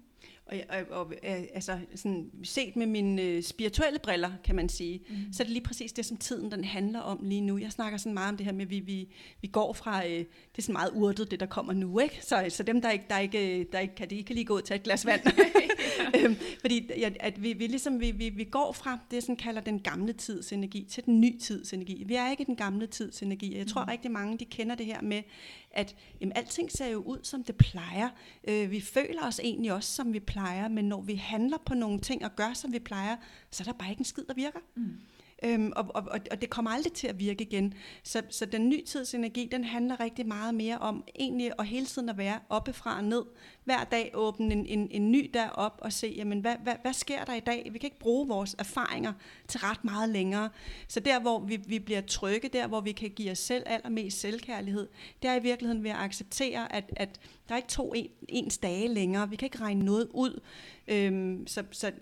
Og, og, og altså, sådan, set med mine øh, spirituelle briller, kan man sige, mm. så er det lige præcis det, som tiden den handler om lige nu. Jeg snakker sådan meget om det her med, at vi, vi, vi går fra, øh, det er sådan meget urtet, det der kommer nu, ikke? Så, så dem, der ikke, der ikke, der ikke kan, de kan lige gå ud og tage et glas vand. øhm, fordi ja, at vi, vi, ligesom, vi, vi, vi går fra det, som kalder den gamle tids energi, til den nye tids energi. Vi er ikke den gamle tids energi. Jeg tror mm. rigtig mange, de kender det her med, at jamen, alting ser jo ud, som det plejer. Øh, vi føler os egentlig også, som vi plejer, men når vi handler på nogle ting og gør, som vi plejer, så er der bare ikke en skid, der virker. Mm. Øhm, og, og, og det kommer aldrig til at virke igen. Så, så den nye tids energi, den handler rigtig meget mere om egentlig at hele tiden at være oppefra og ned. Hver dag åbne en, en, en ny der op og se, jamen, hvad, hvad, hvad sker der i dag? Vi kan ikke bruge vores erfaringer til ret meget længere. Så der, hvor vi, vi bliver trygge, der, hvor vi kan give os selv allermest selvkærlighed, det er i virkeligheden ved at acceptere, at, at der er ikke to en, ens dage længere. Vi kan ikke regne noget ud. Øhm, så, så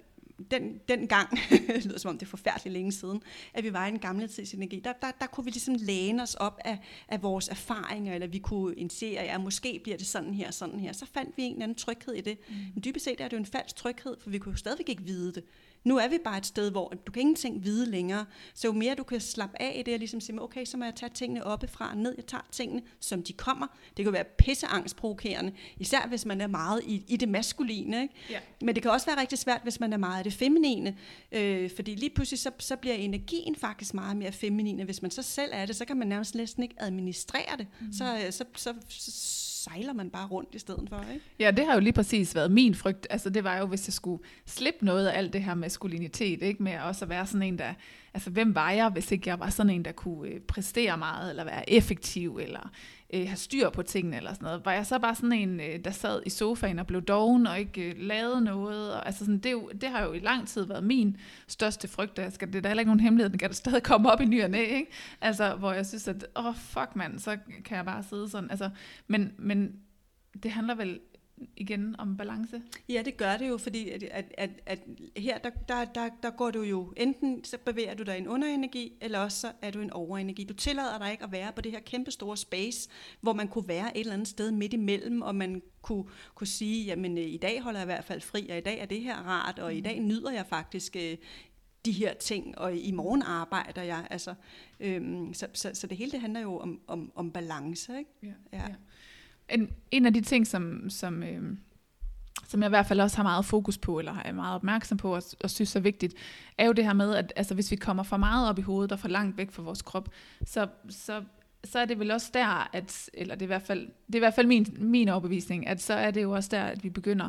den, den gang, det lyder som om det er forfærdeligt længe siden, at vi var i den gamle tids energi, der, der, der kunne vi ligesom læne os op af, af vores erfaringer, eller vi kunne indse, at ja, måske bliver det sådan her, sådan her. Så fandt vi en eller anden tryghed i det. Mm. Men dybest set er det jo en falsk tryghed, for vi kunne jo stadigvæk ikke vide det. Nu er vi bare et sted, hvor du kan ingenting vide længere. Så jo mere du kan slappe af i det, og ligesom sige, okay, så må jeg tage tingene oppefra og ned. Jeg tager tingene, som de kommer. Det kan være pisseangstprovokerende, især hvis man er meget i, i det maskuline. Ikke? Ja. Men det kan også være rigtig svært, hvis man er meget i det feminine. Øh, fordi lige pludselig, så, så bliver energien faktisk meget mere feminine. Hvis man så selv er det, så kan man nærmest næsten ikke administrere det. Mm. Så, så, så, så sejler man bare rundt i stedet for, ikke? Ja, det har jo lige præcis været min frygt. Altså, det var jo, hvis jeg skulle slippe noget af alt det her maskulinitet, ikke? Med også at være sådan en, der... Altså, hvem var jeg, hvis ikke jeg var sådan en, der kunne øh, præstere meget, eller være effektiv, eller øh, have styr på tingene eller sådan noget. Var jeg så bare sådan en, øh, der sad i sofaen og blev doven og ikke øh, lavede noget? Og, altså sådan, det, jo, det har jo i lang tid været min største frygt. Jeg skal, det er da heller ikke nogen hemmelighed, den kan da stadig komme op i ny og næ, ikke? Altså, hvor jeg synes, at åh, oh, fuck mand, så kan jeg bare sidde sådan. Altså, men, men det handler vel igen om balance? Ja, det gør det jo, fordi at, at, at, at her der, der, der, der går du jo, enten så bevæger du dig i en underenergi, eller også så er du en overenergi. Du tillader dig ikke at være på det her kæmpe store space, hvor man kunne være et eller andet sted midt imellem, og man kunne, kunne sige, jamen øh, i dag holder jeg i hvert fald fri, og i dag er det her rart, og mm. i dag nyder jeg faktisk øh, de her ting, og i morgen arbejder jeg. Altså, øhm, så, så, så det hele det handler jo om, om, om balance. Ikke? Ja, ja. ja en, en af de ting, som, som, øh, som jeg i hvert fald også har meget fokus på, eller er meget opmærksom på, og, og synes er vigtigt, er jo det her med, at altså, hvis vi kommer for meget op i hovedet og for langt væk fra vores krop, så, så, så er det vel også der, at, eller det er i hvert fald, det er i hvert fald min, min overbevisning, at så er det jo også der, at vi begynder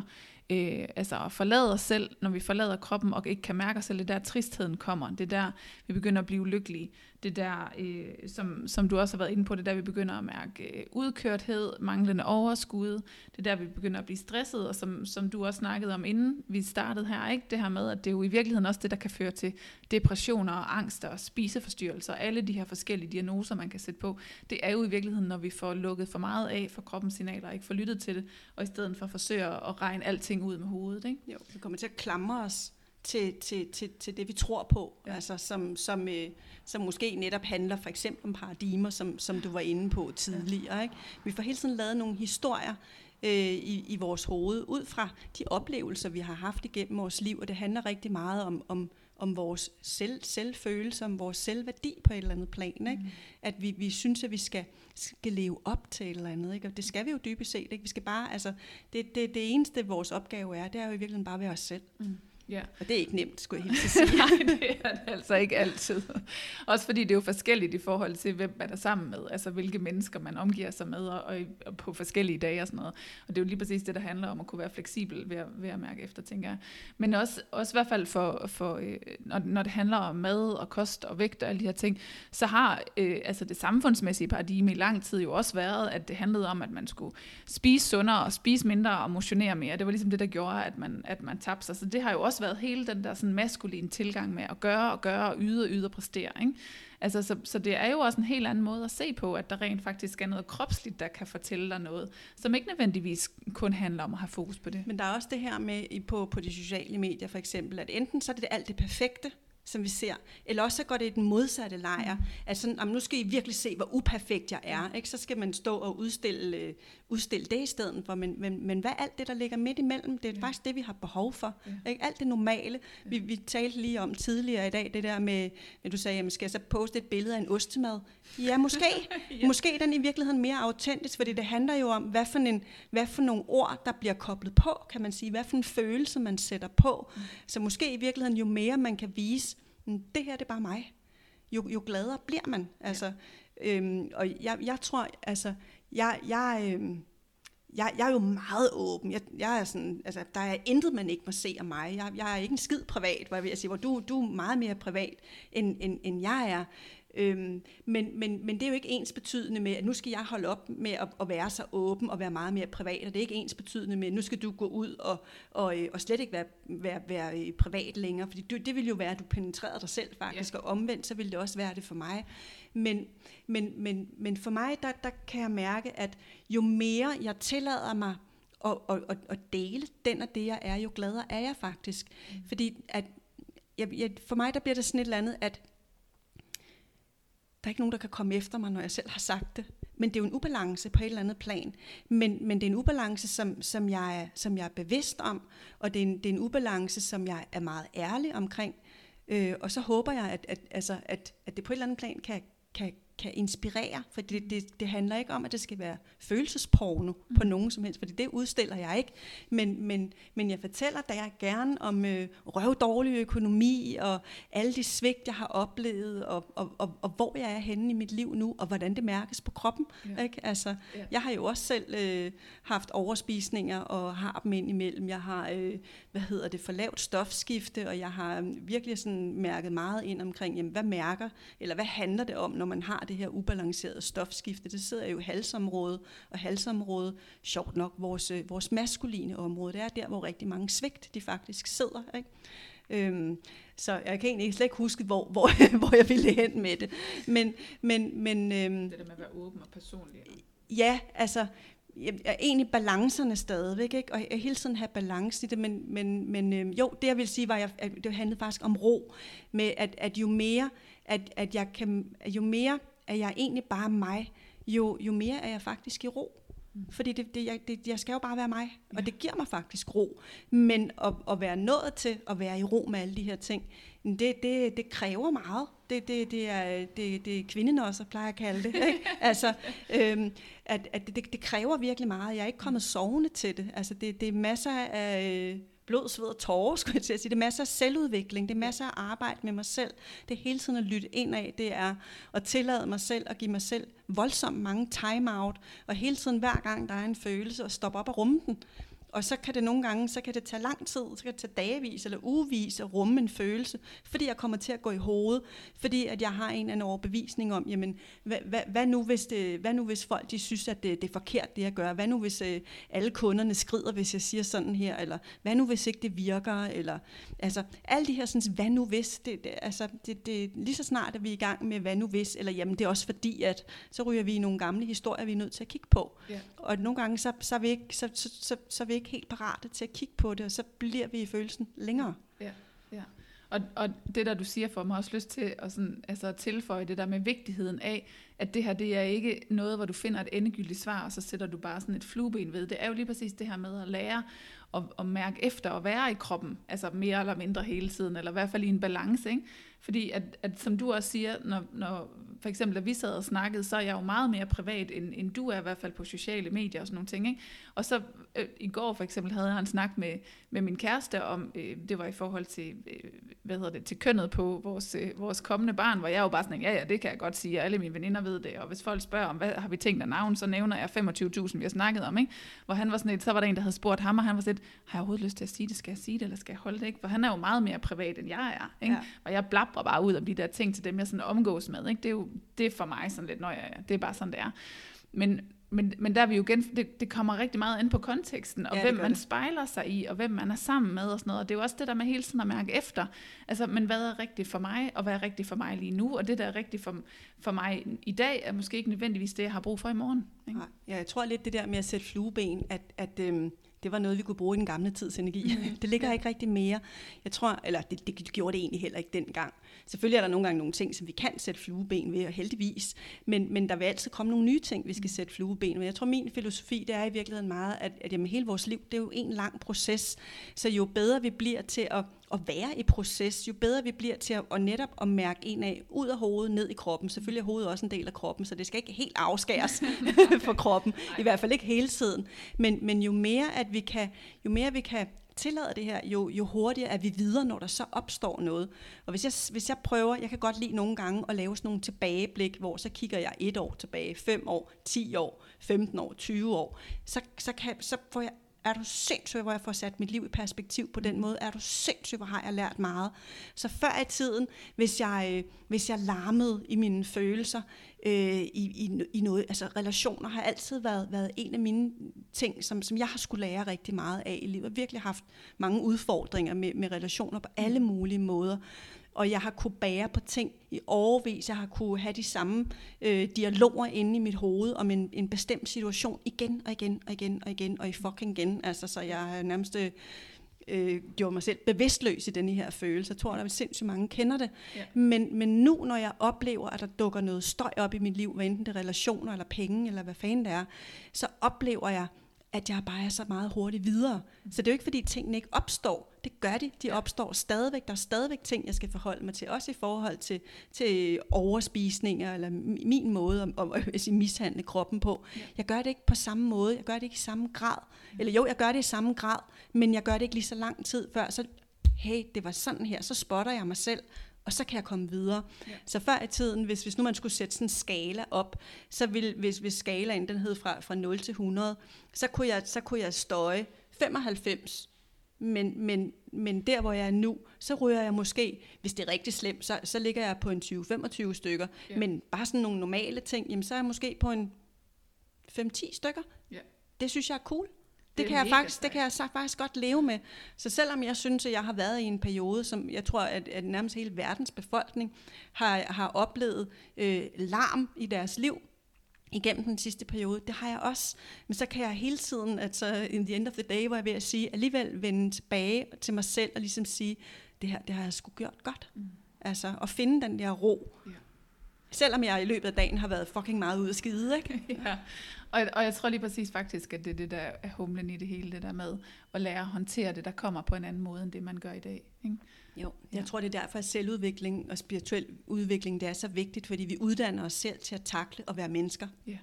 øh, altså at forlade os selv, når vi forlader kroppen og ikke kan mærke os selv, det der tristheden kommer, det der vi begynder at blive lykkelige det der, øh, som, som du også har været inde på, det der, vi begynder at mærke øh, udkørthed, manglende overskud, det der, vi begynder at blive stresset, og som, som du også snakkede om, inden vi startede her, ikke? det her med, at det er jo i virkeligheden også det, der kan føre til depressioner og angster og spiseforstyrrelser, alle de her forskellige diagnoser, man kan sætte på, det er jo i virkeligheden, når vi får lukket for meget af for kroppens signaler, ikke får lyttet til det, og i stedet for forsøger at regne alting ud med hovedet. Ikke? Jo, vi kommer til at klamre os til, til, til, til det, vi tror på, ja. altså som, som, øh, som måske netop handler for eksempel om paradigmer, som, som du var inde på tidligere. Ja. Ikke? Vi får hele tiden lavet nogle historier øh, i, i vores hoved, ud fra de oplevelser, vi har haft igennem vores liv, og det handler rigtig meget om, om, om vores selv, selvfølelse, om vores selvværdi på et eller andet plan. Ikke? Mm. At vi, vi synes, at vi skal, skal leve op til et eller andet. Ikke? Og det skal vi jo dybest set. Ikke? Vi skal bare, altså, det, det, det eneste, vores opgave er, det er jo i virkeligheden bare at være os selv. Mm. Ja. Og det er ikke nemt, skulle jeg helt sige. Nej, det er det altså ikke altid. Også fordi det er jo forskelligt i forhold til, hvem man er sammen med. Altså hvilke mennesker man omgiver sig med, og, og på forskellige dage og sådan noget. Og det er jo lige præcis det, der handler om at kunne være fleksibel ved at, ved at mærke efter, tænker jeg. Men også, også i hvert fald for, for øh, når, når det handler om mad og kost og vægt og alle de her ting, så har øh, altså det samfundsmæssige paradigme i lang tid jo også været, at det handlede om, at man skulle spise sundere og spise mindre og motionere mere. Det var ligesom det, der gjorde, at man, at man tabte sig. Så det har jo også også været hele den der sådan maskuline tilgang med at gøre og gøre og yde og yde og præstere. Ikke? Altså, så, så det er jo også en helt anden måde at se på, at der rent faktisk er noget kropsligt, der kan fortælle dig noget, som ikke nødvendigvis kun handler om at have fokus på det. Men der er også det her med på, på de sociale medier for eksempel, at enten så er det alt det perfekte, som vi ser. Eller også så går det i den modsatte lejr. Mm. At sådan, jamen, nu skal I virkelig se, hvor uperfekt jeg er. Ikke? Så skal man stå og udstille, øh, udstille det i stedet for. Men, men, men hvad alt det, der ligger midt imellem, det er ja. faktisk det, vi har behov for. Ja. Ikke? Alt det normale. Ja. Vi, vi talte lige om tidligere i dag, det der med, at du sagde, jamen, skal jeg så poste et billede af en ostemad? Ja, måske. ja. Måske er den i virkeligheden mere autentisk, fordi det handler jo om, hvad for, en, hvad for nogle ord, der bliver koblet på, kan man sige. Hvad for en følelse, man sætter på. Mm. Så måske i virkeligheden, jo mere man kan vise, det her det er bare mig, jo, jo gladere bliver man. Altså, ja. øhm, og jeg, jeg tror, altså, jeg, jeg, øhm, jeg, jeg er jo meget åben. Jeg, jeg er sådan, altså, der er intet, man ikke må se af mig. Jeg, jeg er ikke en skid privat, hvor jeg vil sige, hvor du, du er meget mere privat, end, end, end jeg er. Øhm, men, men, men det er jo ikke ens betydende med, at nu skal jeg holde op med at, at være så åben og være meget mere privat, og det er ikke ens betydende med, at nu skal du gå ud og, og, øh, og slet ikke være, være, være øh, privat længere, fordi det, det vil jo være, at du penetrerede dig selv faktisk, ja. og omvendt, så vil det også være det for mig. Men, men, men, men for mig, der, der kan jeg mærke, at jo mere jeg tillader mig at, at, at, at dele den og det, jeg er, jo gladere er jeg faktisk. Mm. Fordi at, jeg, jeg, for mig, der bliver det sådan et eller andet, at er ikke nogen, der kan komme efter mig, når jeg selv har sagt det. Men det er jo en ubalance på et eller andet plan. Men, men det er en ubalance, som, som, jeg, er, som jeg er bevidst om, og det er, en, det er en ubalance, som jeg er meget ærlig omkring. Øh, og så håber jeg, at, at, altså, at, at det på et eller andet plan kan, kan, kan inspirere, for det, det, det handler ikke om, at det skal være følelsesporno mm. på nogen som helst, for det udstiller jeg ikke. Men, men, men jeg fortæller da jeg gerne om øh, røvdårlig økonomi, og alle de svigt, jeg har oplevet, og, og, og, og hvor jeg er henne i mit liv nu, og hvordan det mærkes på kroppen. Ja. Ikke? Altså, ja. Jeg har jo også selv øh, haft overspisninger, og har dem ind imellem. Jeg har, øh, hvad hedder det, for lavt stofskifte, og jeg har virkelig sådan mærket meget ind omkring, jamen, hvad mærker, eller hvad handler det om, når man har det her ubalancerede stofskifte. Det sidder jo i halsområdet, og halsområdet, sjovt nok, vores, øh, vores maskuline område, det er der, hvor rigtig mange svigt, de faktisk sidder. Ikke? Øhm, så jeg kan egentlig slet ikke huske, hvor, hvor, hvor jeg ville hen med det. Men, men, men, øhm, det der med at være åben og personlig. Ja, altså, jeg er egentlig balancerne stadigvæk, ikke? og jeg hele tiden have balance i det, men, men, men øhm, jo, det jeg vil sige, var, at, jeg, at det handlede faktisk om ro, med at, at jo mere, at, at jeg kan, jo mere at jeg egentlig bare mig, jo, jo mere er jeg faktisk i ro. Mm. Fordi det, det, jeg, det, jeg skal jo bare være mig, og det giver mig faktisk ro. Men at, at være nået til at være i ro med alle de her ting, det, det, det kræver meget. Det, det, det, er, det, det er kvinden også, plejer at kalde det. Ikke? altså, øhm, at, at det, det kræver virkelig meget. Jeg er ikke kommet sovende til det. Altså, det, det er masser af blod, sved og tårer, skulle jeg til at sige. Det er masser af selvudvikling, det er masser af arbejde med mig selv. Det er hele tiden at lytte ind af, det er at tillade mig selv at give mig selv voldsomt mange time-out, og hele tiden hver gang der er en følelse, at stoppe op og rumme den. Og så kan det nogle gange, så kan det tage lang tid, så kan det tage dagevis eller ugevis at rumme en følelse, fordi jeg kommer til at gå i hovedet, fordi at jeg har en eller anden overbevisning om, jamen, hvad, hvad, hvad, nu, hvis det, hvad nu hvis folk de synes, at det, det er forkert, det jeg gør? Hvad nu hvis øh, alle kunderne skrider, hvis jeg siger sådan her? Eller hvad nu hvis ikke det virker? Eller, altså, alle de her sådan, hvad nu hvis? Det, det, altså, det, det, lige så snart er vi i gang med, hvad nu hvis? Eller jamen, det er også fordi, at så ryger vi i nogle gamle historier, vi er nødt til at kigge på. Ja. Og nogle gange, så, så, er vi ikke, så, så, så, så er vi ikke helt parate til at kigge på det, og så bliver vi i følelsen længere. Ja, ja. Og, og det der du siger for mig har også lyst til at sådan, altså tilføje det der med vigtigheden af, at det her det er ikke noget, hvor du finder et endegyldigt svar, og så sætter du bare sådan et flueben ved. Det er jo lige præcis det her med at lære at, at mærke efter og være i kroppen, altså mere eller mindre hele tiden, eller i hvert fald i en balance, ikke? Fordi at, at som du også siger, når, når for eksempel da vi sad og snakkede, så er jeg jo meget mere privat, end, end du er i hvert fald på sociale medier og sådan nogle ting. Ikke? Og så øh, i går for eksempel havde jeg en snak med, med min kæreste om, øh, det var i forhold til, øh, hvad hedder det, til kønnet på vores, øh, vores kommende barn, hvor jeg jo bare sådan, ja ja, det kan jeg godt sige, og alle mine veninder ved det, og hvis folk spørger om, hvad har vi tænkt af navn, så nævner jeg 25.000, vi har snakket om, ikke? hvor han var sådan et, så var der en, der havde spurgt ham, og han var sådan et, har jeg overhovedet lyst til at sige det, skal jeg sige det, eller skal jeg holde det, ikke? For han er jo meget mere privat, end jeg er, ikke? Ja. og jeg blabber bare ud om de der ting til dem, jeg sådan omgås med, ikke? det er jo det er for mig sådan lidt, når jeg, det er bare sådan, det er. Men, men, men der er vi jo igen, det, det kommer rigtig meget ind på konteksten, og ja, hvem man det. spejler sig i, og hvem man er sammen med og sådan noget. Og det er jo også det der med hele tiden at mærke efter. Altså, men hvad er rigtigt for mig, og hvad er rigtigt for mig lige nu? Og det, der er rigtigt for, for mig i dag, er måske ikke nødvendigvis det, jeg har brug for i morgen. Ikke? Ja, jeg tror lidt det der med at sætte flueben, at, at øhm, det var noget, vi kunne bruge i den gamle tids energi. Mm. Det ligger ikke rigtig mere. Jeg tror, eller det, det gjorde det egentlig heller ikke dengang. Selvfølgelig er der nogle gange nogle ting, som vi kan sætte flueben ved, og heldigvis. Men, men der vil altid komme nogle nye ting, vi skal sætte flueben ved. Jeg tror, min filosofi, det er i virkeligheden meget, at, at jamen, hele vores liv, det er jo en lang proces. Så jo bedre vi bliver til at at være i proces, jo bedre vi bliver til at, at netop at mærke en af ud af hovedet, ned i kroppen. Selvfølgelig er hovedet også en del af kroppen, så det skal ikke helt afskæres for kroppen, i hvert fald ikke hele tiden. Men, men jo mere at vi kan, jo mere vi kan tillader det her, jo, jo hurtigere er vi videre, når der så opstår noget. Og hvis jeg, hvis jeg prøver, jeg kan godt lide nogle gange at lave sådan nogle tilbageblik, hvor så kigger jeg et år tilbage, fem år, 10 år, 15 år, 20 år, så, så, kan, så får jeg er du sindssyg, hvor jeg får sat mit liv i perspektiv på den måde? Er du sindssyg, hvor har jeg lært meget? Så før i tiden, hvis jeg, øh, hvis jeg larmede i mine følelser, øh, i, i, i noget, altså relationer har altid været, været en af mine ting, som, som jeg har skulle lære rigtig meget af i livet. Jeg har virkelig haft mange udfordringer med, med relationer på alle mulige måder og jeg har kunne bære på ting i overvis. Jeg har kunne have de samme øh, dialoger inde i mit hoved om en, en bestemt situation igen og igen og igen og igen og i fucking igen. Altså, så jeg nærmest øh, gjort mig selv bevidstløs i denne her følelse. Jeg tror, at sindssygt mange kender det. Ja. Men, men nu, når jeg oplever, at der dukker noget støj op i mit liv, hvad enten det er relationer eller penge, eller hvad fanden det er, så oplever jeg, at jeg bare er så meget hurtigt videre. Så det er jo ikke, fordi tingene ikke opstår. Det gør de. De opstår stadigvæk. Der er stadigvæk ting, jeg skal forholde mig til. Også i forhold til, til overspisninger, eller min måde at, at, at mishandle kroppen på. Jeg gør det ikke på samme måde. Jeg gør det ikke i samme grad. Eller jo, jeg gør det i samme grad, men jeg gør det ikke lige så lang tid før. Så hey, det var sådan her. Så spotter jeg mig selv, og så kan jeg komme videre. Ja. Så før i tiden, hvis, hvis nu man skulle sætte sådan en skala op, så ville, hvis, hvis skalaen den hed fra, fra 0 til 100, så kunne jeg, så kunne jeg støje 95. Men, men, men der, hvor jeg er nu, så ryger jeg måske, hvis det er rigtig slemt, så, så ligger jeg på en 20-25 stykker. Ja. Men bare sådan nogle normale ting, jamen, så er jeg måske på en 5-10 stykker. Ja. Det synes jeg er cool det, kan jeg faktisk, det kan jeg faktisk godt leve med. Så selvom jeg synes, at jeg har været i en periode, som jeg tror, at, at nærmest hele verdens befolkning har, har oplevet øh, larm i deres liv, igennem den sidste periode. Det har jeg også. Men så kan jeg hele tiden, altså in the end of the day, hvor jeg ved at sige, alligevel vende tilbage til mig selv og ligesom sige, det her, det har jeg sgu gjort godt. Mm. Altså at finde den der ro. Ja. Selvom jeg i løbet af dagen har været fucking meget ude at skide, ikke? ja. Og, og jeg tror lige præcis faktisk, at det er det, der er humlen i det hele, det der med at lære at håndtere det, der kommer på en anden måde, end det man gør i dag. Ikke? Jo, jeg ja. tror, det er derfor, at selvudvikling og spirituel udvikling, det er så vigtigt, fordi vi uddanner os selv til at takle og være mennesker. Ja.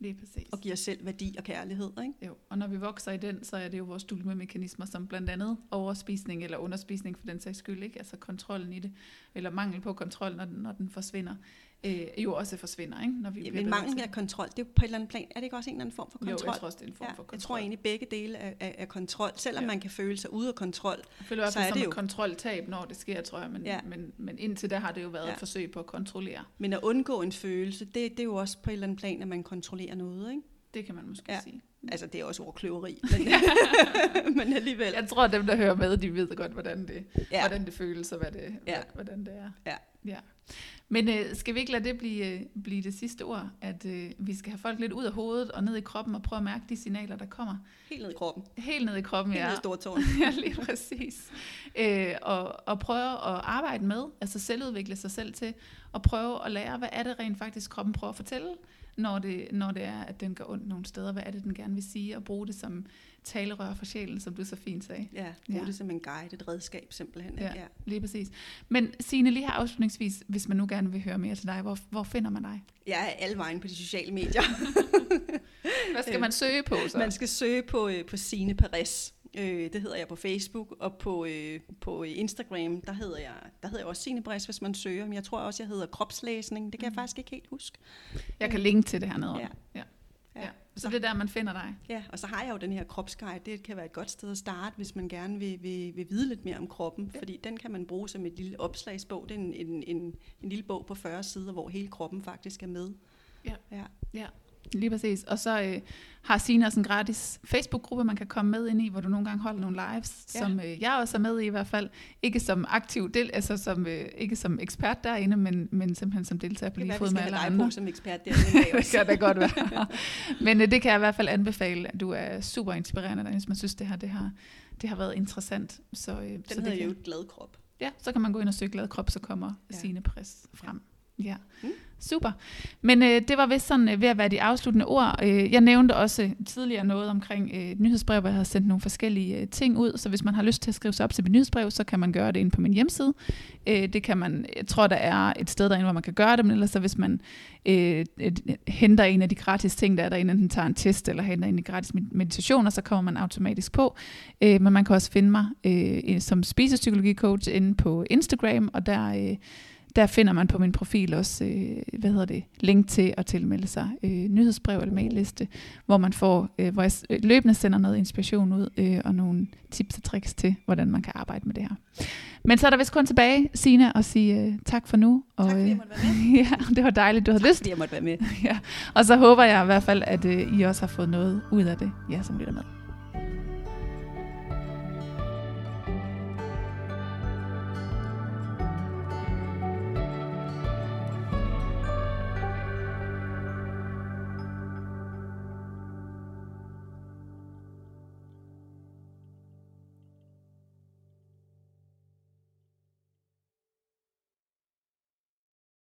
Lige præcis. Og giver os selv værdi og kærlighed. Ikke? Jo, og når vi vokser i den, så er det jo vores dulme-mekanismer, som blandt andet overspisning eller underspisning for den sags skyld, ikke? altså kontrollen i det, eller mangel på kontrol, når den, når den forsvinder øh, jo også forsvinder, ikke? når vi ja, men mangel af kontrol, det er jo på et eller andet plan, er det ikke også en eller anden form for kontrol? Jo, jeg tror også, det er en form ja, for kontrol. Jeg tror egentlig, begge dele er, er, er kontrol, selvom ja. man kan føle sig ude af kontrol. Jeg føler i hvert fald som et kontroltab, når det sker, tror jeg, men, ja. men, men indtil da har det jo været ja. et forsøg på at kontrollere. Men at undgå en følelse, det, det er jo også på et eller andet plan, at man kontrollerer noget, ikke? Det kan man måske ja. sige. Altså, det er også ordkløveri, men, men alligevel. Jeg tror, at dem, der hører med, de ved godt, hvordan det, ja. hvordan det føles, og hvad det, ja. hvordan det er. Ja. Ja. Men øh, skal vi ikke lade det blive, øh, blive det sidste ord, at øh, vi skal have folk lidt ud af hovedet og ned i kroppen og prøve at mærke de signaler, der kommer? Helt ned i kroppen. Helt ned i kroppen, Helt ja. Helt ned i stortåren. ja, lige præcis. Øh, og, og prøve at arbejde med, altså selvudvikle sig selv til, og prøve at lære, hvad er det rent faktisk kroppen prøver at fortælle, når det, når det er, at den gør ondt nogle steder. Hvad er det, den gerne vil sige, og bruge det som, talerør for sjælen, som du så fint sagde. Ja, bruge Ja. det som en guide, et redskab simpelthen. Ja. Ikke? Ja. Lige præcis. Men Signe, lige her afslutningsvis, hvis man nu gerne vil høre mere til dig, hvor, hvor finder man dig? Jeg er alle vejen på de sociale medier. Hvad skal man søge på så? Man skal søge på, øh, på Signe Perez. Øh, det hedder jeg på Facebook, og på, øh, på Instagram, der hedder, jeg, der hedder jeg også Signe Perez, hvis man søger. Men jeg tror også, jeg hedder kropslæsning. Det kan jeg faktisk ikke helt huske. Jeg kan linke til det hernede. Ja. ja. Så det er der, man finder dig. Ja, og så har jeg jo den her kropsguide. Det kan være et godt sted at starte, hvis man gerne vil, vil, vil vide lidt mere om kroppen. Ja. Fordi den kan man bruge som et lille opslagsbog. Det er en, en, en, en lille bog på 40 sider, hvor hele kroppen faktisk er med. Ja. ja. Ja, lige præcis. Og så øh, har Signe også en gratis Facebook-gruppe, man kan komme med ind i, hvor du nogle gange holder nogle lives, Ja. ja. som øh, jeg også er med i i hvert fald. Ikke som aktiv del, altså som, øh, ikke som ekspert derinde, men, men simpelthen som deltager på Det lige fod med alle andre. på som ekspert der den dag det kan da godt være. Men øh, det kan jeg i hvert fald anbefale, du er super inspirerende derinde, hvis man synes, det her det har, det har været interessant. Så, øh, så Den det hedder kan, jo et glad krop. Ja, så kan man gå ind og søge glad krop, så kommer Ja. ja. Signe Pres frem. Ja, Mm super. Men øh, det var vist sådan øh, ved at være de afsluttende ord. Øh, jeg nævnte også tidligere noget omkring øh, et nyhedsbrev, hvor jeg havde sendt nogle forskellige øh, ting ud, så hvis man har lyst til at skrive sig op til mit nyhedsbrev, så kan man gøre det inde på min hjemmeside. Øh, det kan man, jeg tror, der er et sted derinde, hvor man kan gøre det, men ellers så hvis man øh, henter en af de gratis ting, der er derinde, enten tager en test eller henter en af de gratis meditationer, så kommer man automatisk på. Øh, men man kan også finde mig øh, som spisepsykologicoach inde på Instagram, og der, øh, der finder man på min profil også, øh, hvad hedder det, link til at tilmelde sig øh, nyhedsbrev eller mailliste, hvor man får, øh, hvor jeg øh, løbende sender noget inspiration ud, øh, og nogle tips og tricks til, hvordan man kan arbejde med det her. Men så er der vist kun tilbage, Sina, at sige øh, tak for nu. Og, Tak fordi øh, jeg måtte være med. ja, det var dejligt, du havde lyst. Fordi jeg måtte være med. Ja. Og så håber jeg i hvert fald, at øh, I også har fået noget ud af det, jer som lytter med.